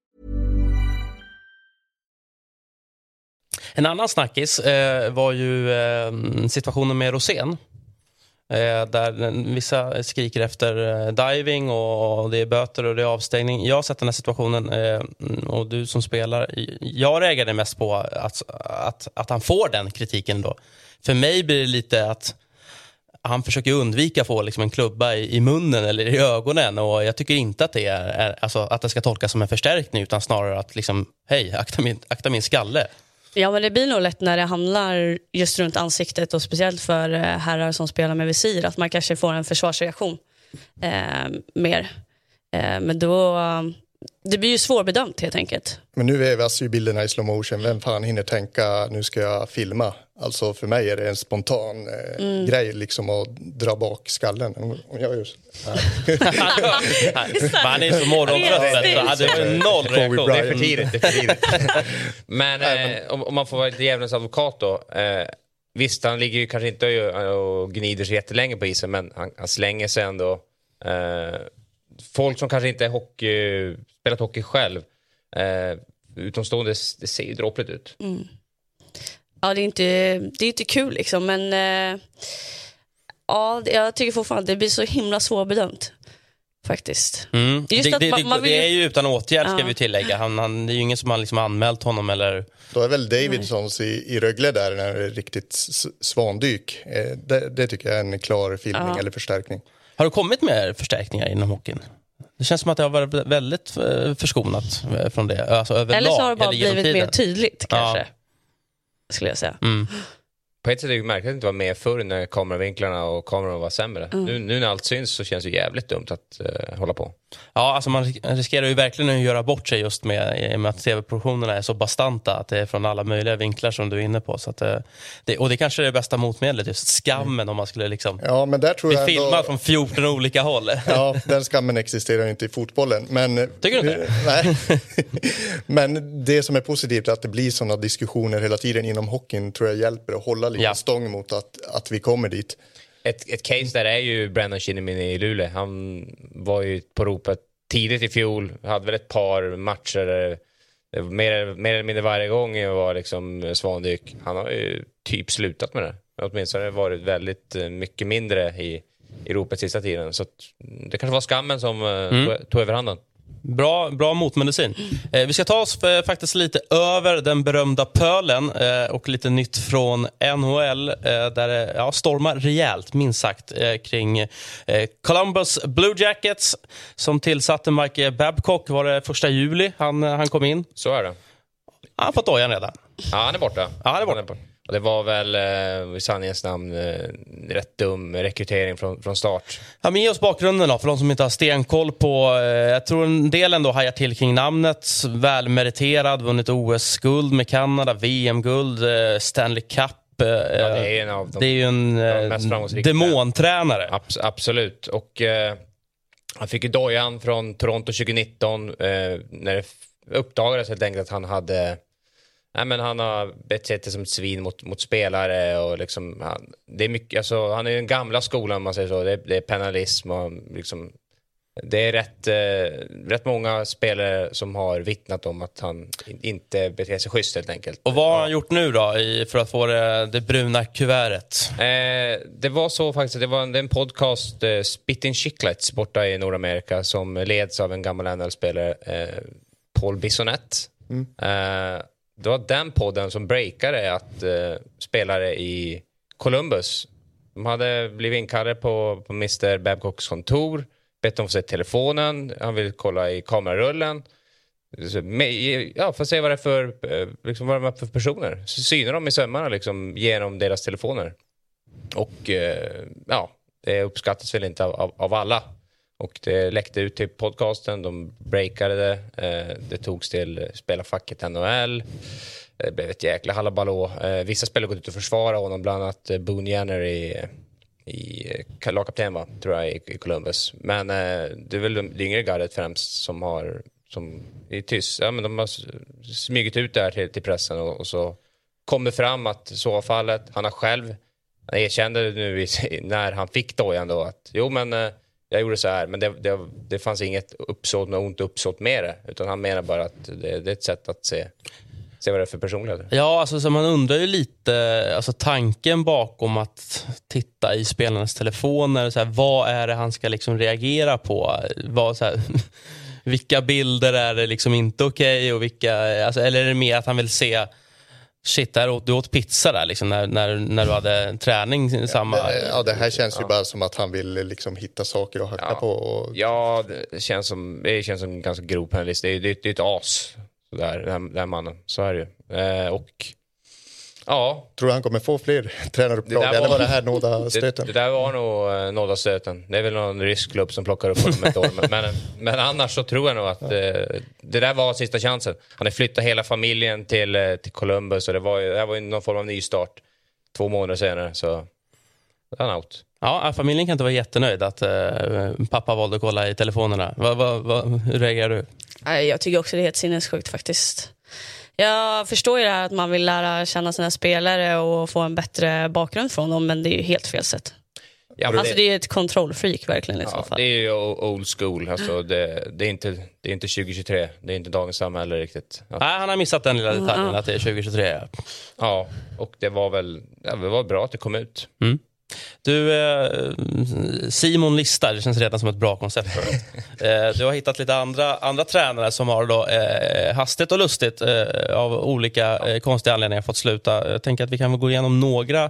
En annan snackis eh, var ju eh, situationen med Rosén. Eh, där vissa skriker efter eh, diving och, och det är böter och det är avstängning. Jag har sett den här situationen eh, och du som spelar, jag reagerade mest på att, att, att han får den kritiken då. För mig blir det lite att han försöker undvika att få liksom en klubba i, i munnen eller i ögonen och jag tycker inte att det, är, är, alltså, att det ska tolkas som en förstärkning utan snarare att liksom, hej, akta min, akta min skalle. Ja, men det blir nog lätt när det handlar just runt ansiktet och speciellt för eh, herrar som spelar med visir att man kanske får en försvarsreaktion eh, mer. Eh, men då, det blir ju svårbedömt helt enkelt. Men nu vävas ju bilderna i slow motion. Vem fan hinner tänka nu ska jag filma? Alltså för mig är det en spontan eh, Mm. grej liksom att dra bak skallen. Om jag gör så [laughs] Men han är så morgontrött. Helt vet du. Hade noll reaktion. Det är för tidigt. Det är för tidigt. [laughs] men eh, om, om man får vara lite djävulens advokat då. Eh, visst, han ligger ju kanske inte och, och gnider sig jättelänge på isen, men han, han slänger sig ändå. Eh, folk som kanske inte är hockey, spelat hockey själv, eh, utomstående, det ser ju dråpligt ut. Ja, det är inte, det är inte kul liksom, men eh, ja, jag tycker fortfarande det blir så himla svårbedömt. Faktiskt. Mm. Just Det, att det, man- man vill det ju- är ju utan åtgärd ska Ja. vi tillägga. Han, han, det är ju ingen som har liksom anmält honom eller... Då är väl Davidsons i, i Rögle där när det är riktigt svandyk. Eh, det, det tycker jag är en klar filmning Ja. eller förstärkning. Har det kommit mer förstärkningar inom hockeyn? Det känns som att det har varit väldigt eh, förskonat från det. Alltså överlag. Eller så har det bara blivit mer tydligt kanske. Ja. Skulle jag säga. Mm. På ett sätt är det märkligt att inte vara med förr när kameravinklarna och kameran var sämre. Nu, nu när allt syns så känns det jävligt dumt att eh, hålla på. Ja, alltså man riskerar ju verkligen att göra bort sig just med, med att tv-produktionerna är så bastanta. Att det är från alla möjliga vinklar som du är inne på. Så att, eh, det, och det kanske är det bästa motmedlet, just skammen mm. om man skulle liksom ja, men där tror bli jag filmad ändå... från 14 olika håll. [laughs] Ja, den skammen existerar inte i fotbollen. Men, Tycker du inte? [laughs] Nej. [laughs] men det som är positivt är att det blir sådana diskussioner hela tiden inom hockeyn tror jag hjälper att hålla lite ja. stång mot att, att vi kommer dit. Ett, ett case där är ju Brandon Shinnimin i Luleå. Han var ju på ropet tidigt i fjol, hade väl ett par matcher där mer, mer eller mindre varje gång var liksom svandyk. Han har ju typ slutat med det. Åtminstone har det varit väldigt eh, mycket mindre i, i ropet sista tiden. Så det kanske var skammen som eh, mm. tog, tog överhanden. Bra, bra motmedicin. Eh, vi ska ta oss för, faktiskt lite över den berömda pölen eh, och lite nytt från NHL eh, där det ja, stormar rejält, minst sagt, eh, kring eh, Columbus Blue Jackets som tillsatte Mike Babcock var det första juli han, han kom in. Så är det. Han har fått dojan redan. Ja, han är borta. Ja, han är borta. Och det var väl eh, i sanningens namn eh, rätt dum rekrytering från, från start. Ja, men ge oss bakgrunden då, för de som inte har stenkoll på. Eh, jag tror en del ändå hajar till kring namnet. Välmeriterad, vunnit OS-guld med Kanada, VM-guld, eh, Stanley Cup. Ja, det är en av de, det är ju en de demontränare. Abs absolut. Och han fick ju dojan från Toronto 2019 eh, när det uppdagades helt enkelt att han hade Nej, men han har betett sig som ett svin mot, mot spelare och liksom, han, det är mycket, alltså, han är den gamla skolan om man säger så. Det, det är penalism och liksom, det är rätt, eh, rätt många spelare som har vittnat om att han inte beter sig schysst helt enkelt. Och vad har han gjort nu då i, för att få det, det bruna kuvertet? Eh, det var så faktiskt, det var en, det en podcast, eh, Spitting Chicklets borta i Nordamerika som leds av en gammal NHL-spelare, eh, Paul Bissonette. Mm. Eh, det var den podden som breakade att eh, spelare i Columbus, de hade blivit inkallade på, på Mr Babcocks kontor, bett om att få se telefonen, han ville kolla i kamerarullen. Ja, för att se vad det är för, eh, liksom, vad det är för personer. Så synar dem i sömmarna liksom, genom deras telefoner. Och eh, ja, det uppskattas väl inte av, av, av alla. Och det läckte ut till podcasten, de breakade det, eh, det togs till spelarfacket NHL. Det blev ett jäkla halabalå. Eh, vissa spelare gått ut och försvara honom, bland annat eh, Boone Jenner i, i lagkapten va, tror jag, i, Columbus. Men det är väl det yngre gardet främst som har, som är tyst, ja men de har smugit ut det här till, till pressen och, och så kommer fram att så var fallet. Han har själv, han erkände nu när han fick dojan då att jo men jag gjorde så här, men det, det, det fanns inget uppsåt, något ont uppsåt med det. Utan han menar bara att det, det är ett sätt att se, se vad det är för personlighet. Ja, alltså, så man undrar ju lite, alltså tanken bakom att titta i spelarnas telefoner. Så här, vad är det han ska liksom reagera på? Vad, så här, [laughs] vilka bilder är det liksom inte okej? Okay alltså, eller är det mer att han vill se Shit, där åt, du åt pizza där liksom, när, när, när du hade träning samma... Ja, det, ja, det här känns ju bara som att han vill liksom hitta saker att hacka ja. på. Och... Ja, det känns som, det känns som ganska grov penalist. Det är, det, det är ett as, där, den, den mannen. Så är det ju. Eh, och Ja. Tror du han kommer få fler [laughs] tränaruppdrag eller var [laughs] det här nådastöten? Det, det där var nog eh, nådastöten. Det är väl någon rysk klubb som plockar upp honom ett år. [laughs] Men, men annars så tror jag nog att eh, det där var sista chansen. Han har flyttat hela familjen till, eh, till Columbus och det var, det var någon form av nystart. Två månader senare så han out. Ja, familjen kan inte vara jättenöjd att eh, pappa valde att kolla i telefonerna. Va, va, va, hur reagerar du? Jag tycker också det är helt sinnessjukt faktiskt. Jag förstår ju det här att man vill lära känna sina spelare och få en bättre bakgrund från dem, men det är ju helt fel sätt. Ja, alltså det... är ett kontrollfreak verkligen i ja, så fall. Det är ju old school. Alltså det, det, är inte, det är inte 2023. Det är inte dagens samhälle riktigt. Att... Nej, han har missat den lilla detaljen mm. att det är 2023. Ja, och det var väl ja, det var bra att det kom ut. Mm. Du, eh, Simon listar, det känns redan som ett bra koncept för. [laughs] Eh, du har hittat lite andra, andra tränare som har då, eh, hastigt och lustigt eh, av olika eh, konstiga anledningar fått sluta. Jag tänker att vi kan gå igenom några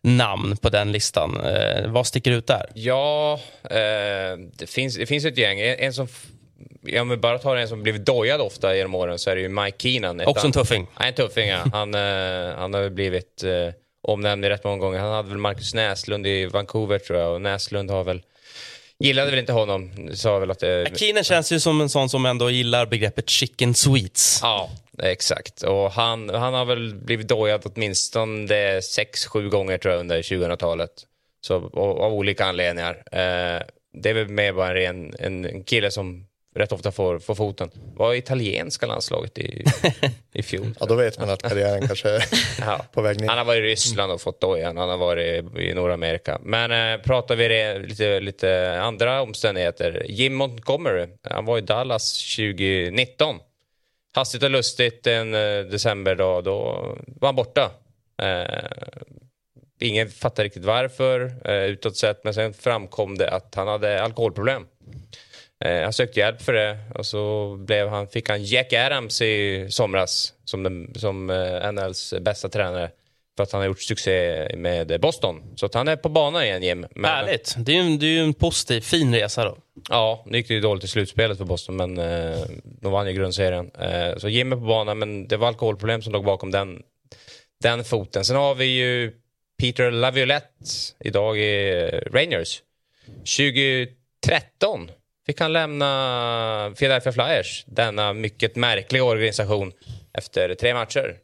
namn på den listan. Eh, vad sticker ut där? Ja, det, finns, det finns ett gäng. En, en som om vi bara tar en som blivit dojad ofta genom åren så är det ju Mike Keenan. Också en tuffing. Nej, en tuffing ja. Han, han har blivit omnämnd rätt många gånger. Han hade väl Marcus Näslund i Vancouver tror jag och Näslund har väl gillade väl inte honom. Sa väl att det... Keenan känns ju som en sån som ändå gillar begreppet chicken sweets. Ja, exakt. Och han, han har väl blivit dojad åtminstone sex, sju gånger tror jag under 2000-talet. Så, och, av olika anledningar. Eh, det är väl mer bara en, en, en kille som rätt ofta får, får foten. Var italienska landslaget i, i fjol. [laughs] Ja, då vet man att karriären kanske är Ja. på väg ner. Han har varit i Ryssland och fått dojan. Han har varit i Nordamerika. Men eh, pratar vi lite, lite andra omständigheter. Jim Montgomery, han var i Dallas 2019. Hastigt och lustigt en eh, decemberdag, då var han borta. Eh, ingen fattar riktigt varför eh, utåt sett, men sen framkom det att han hade alkoholproblem. Eh, han sökte hjälp för det och så blev han, fick han Jack Adams i somras som, den, som eh, NLs bästa tränare för att han har gjort succé med Boston. Så att han är på banan igen, Jim. Men, Härligt. Det är ju en, det är ju en positiv, fin resa då. Ja, nu gick det ju dåligt i slutspelet för Boston, men eh, de vann ju grundserien. Eh, så Jim är på banan, men det var alkoholproblem som låg bakom den, den foten. Sen har vi ju Peter Laviolette idag i eh, Rangers. 2013 fick han lämna Philadelphia Flyers, denna mycket märkliga organisation, efter tre matcher.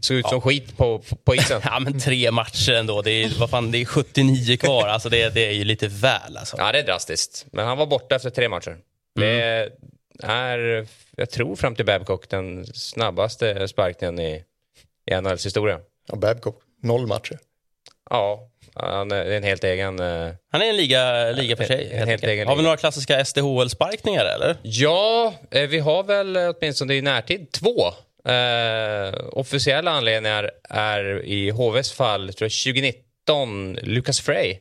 Såg ut som skit på, på, isen. [laughs] Ja, men tre matcher ändå. Det är, vad fan, det är 79 kvar. Alltså det, det är ju lite väl. Alltså. Ja, det är drastiskt. Men han var borta efter tre matcher. Det är, jag tror fram till Babcock, den snabbaste sparkningen i, i NHLs historia. Ja, Babcock, noll matcher. Ja, han är en helt egen... eh, Han är en liga, liga för sig. En helt egen Har vi några klassiska SDHL-sparkningar eller? Ja, eh, vi har väl eh, åtminstone i närtid två. Eh, officiella anledningar är i HVs fall, tror jag 2019, Lucas Frey.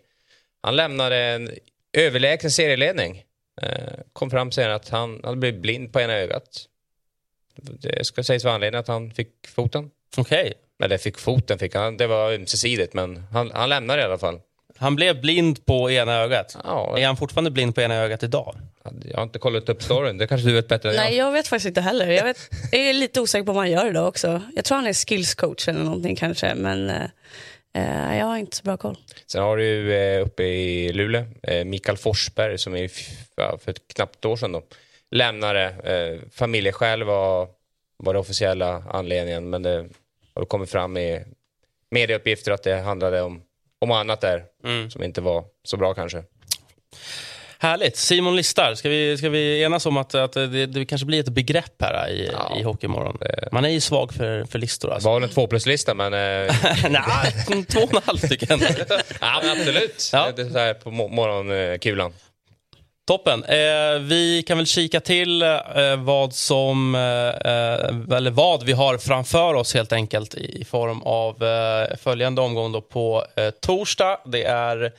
Han lämnade en överlägsen serieledning. Eh, kom fram senare att han hade blivit blind på ena ögat. Det ska sägas vara anledningen att han fick foten. Okej. Eller fick foten, fick han. det var ömsesidigt men han, han lämnade i alla fall. Han blev blind på ena ögat. Ja, Är han fortfarande blind på ena ögat idag? jag har inte kollat upp storyn, det kanske du vet bättre än Nej, jag. jag vet faktiskt inte heller. Jag, vet, jag är lite osäker på vad han gör idag också. Jag tror han är skills coach eller någonting kanske, men eh, eh, jag har inte så bra koll. Sen har du eh, uppe i Luleå, eh, Mikael Forsberg som är för ett knappt år sedan då, lämnade. Eh, familjeskäl var, var det officiella anledningen men det har kommit fram i medieuppgifter att det handlade om, om annat där Mm. som inte var så bra kanske. Härligt. Simon listar. Ska vi, ska vi enas om att, att det, det kanske blir ett begrepp här i, Ja. i Hockeymorgon? Man är ju svag för, för listor Det alltså. var väl en två plus-lista men, eh, [laughs] Nej, två och en halv tycker jag. [laughs] ja, men absolut. Ja. Det är så här på mo- morgonkulan. Toppen. Eh, vi kan väl kika till eh, vad som, eh, eh, eller vad vi har framför oss helt enkelt i i form av eh, följande omgång då på eh, torsdag. Det är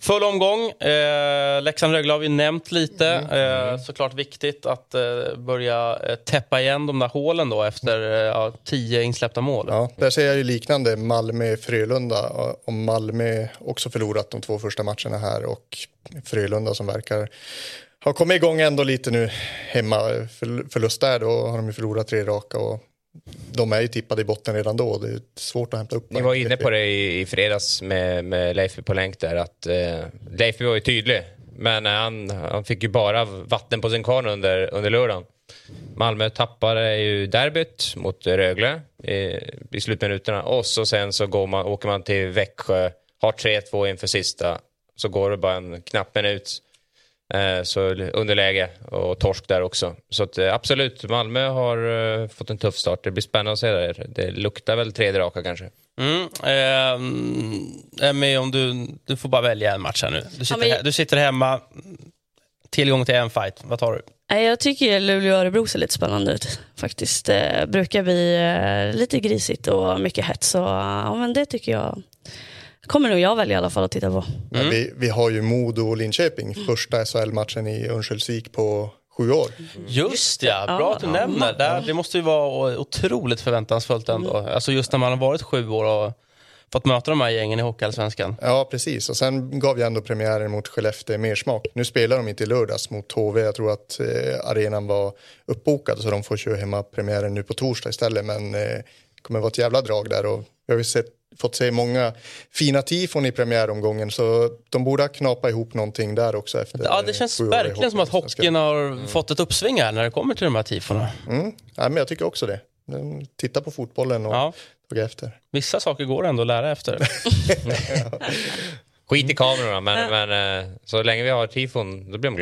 full omgång. Eh, Leksand-Rögle har vi nämnt lite. Eh, såklart viktigt att eh, börja eh, täppa igen de där hålen då efter eh, tio insläppta mål. Ja, där ser jag ju liknande Malmö-Frölunda. Och Malmö också förlorat de två första matcherna här och Frölunda som verkar ha kommit igång ändå lite nu hemma. Förl- Förlust där, då har de ju förlorat tre raka och de är ju tippade i botten redan då. Det är svårt att hämta upp. Ni var inne på det i, i fredags med, med Leifby på länk där att eh, Leifby var ju tydlig. Men eh, han, han fick ju bara vatten på sin kvarn under, under lördagen. Malmö tappade ju derbyt mot Rögle i, i slutminuterna och så sen så går man, åker man till Växjö, har 3-2 inför sista, så går det bara en knapp minut. Eh, så underläge och torsk där också. Så att, eh, absolut, Malmö har eh, fått en tuff start. Det blir spännande att se där. Det luktar väl tredje raka kanske. Mm, eh, Emmy, om du, du får bara välja en match här nu. Du sitter, men- he- du sitter hemma, tillgång till en fight. Vad tar du? Nej, Jag tycker Luleå-Örebro ser lite spännande ut faktiskt. Det brukar bli lite grisigt och mycket hets. Så ja, men det tycker jag kommer nog jag välja i alla fall att titta på. Men Vi, vi har ju Modo och Linköping, första SHL-matchen i Örnsköldsvik på sju år. Just ja, bra Ja, att du ja. nämner. Det, det måste ju vara otroligt förväntansfullt ändå. Alltså just när man har varit sju år och fått möta de här gängen i Hockeyallsvenskan. Ja, precis. Och sen gav jag ändå premiären mot Skellefteå mer smak. Nu spelar de inte i lördags mot HV. Jag tror att eh, arenan var uppbokad så de får köra hemma premiären nu på torsdag istället. Men eh, det kommer vara ett jävla drag där och jag har ju sett fått se många fina tifon i premiäromgången så de borde ha knapat ihop någonting där också. Efter Ja, det känns verkligen som att hockeyn har fått ett uppsving här när det kommer till de här tifona. Mm. Ja, men jag tycker också det. Titta på fotbollen och Ja. tagga efter. Vissa saker går ändå att lära efter. [laughs] [laughs] Skit i kamerorna, men, men eh, så länge vi har tifon, då blir de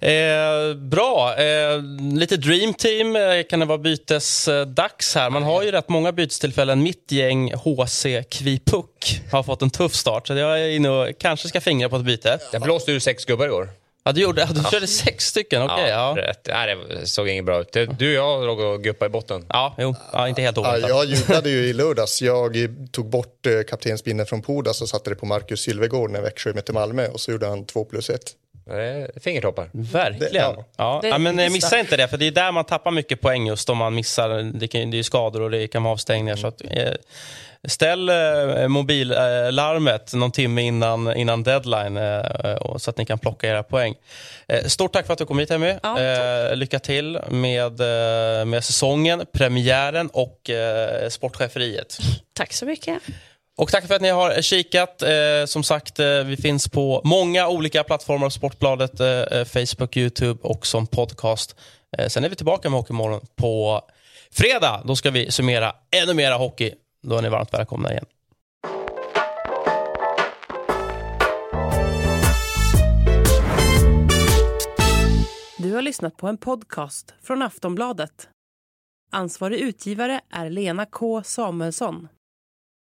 Eh, bra. Eh, lite Dream Team eh, kan det vara bytesdags här. Man har ju rätt många bytestillfällen. Mitt gäng HC Kvipuk har fått en tuff start. Så jag är inne och kanske ska fingra på ett byte. Jag blåste ur sex gubbar i år. Ja, du, gjorde, ja, du körde sex stycken? Okej, ja. Rätt. Nej, det såg inget bra ut. Du och jag låg och guppade i botten. Ja, jo. Ja, inte helt Ja, oväntat. jag jublade ju i [laughs] lördags. Jag tog bort eh, kaptensbindeln från Pudas och satte det på Marcus Sylvegård när Växjö mötte Malmö och så gjorde han två plus ett. Fingertoppar. Verkligen. Det- ja. ja. Ja. Det- men eh, missa inte det, för det är där man tappar mycket poäng just om man missar. Det, kan, det är skador och det kan vara avstängningar. Så att, eh, ställ eh, mobillarmet någon timme innan, innan deadline eh, så att ni kan plocka era poäng. Eh, stort tack för att du kom hit, Emmy. eh, lycka till med, eh, med säsongen, premiären och eh, sportcheferiet. Tack så mycket. Och tack för att ni har eh, kikat. Eh, som sagt, eh, vi finns på många olika plattformar. Sportbladet, eh, eh Facebook, Youtube och som podcast. Eh, sen är vi tillbaka med Hockeymorgon på fredag. Då ska vi summera ännu mera hockey. Då är ni varmt välkomna igen. Du har lyssnat på en podcast från Aftonbladet. Ansvarig utgivare är Lena K Samuelsson.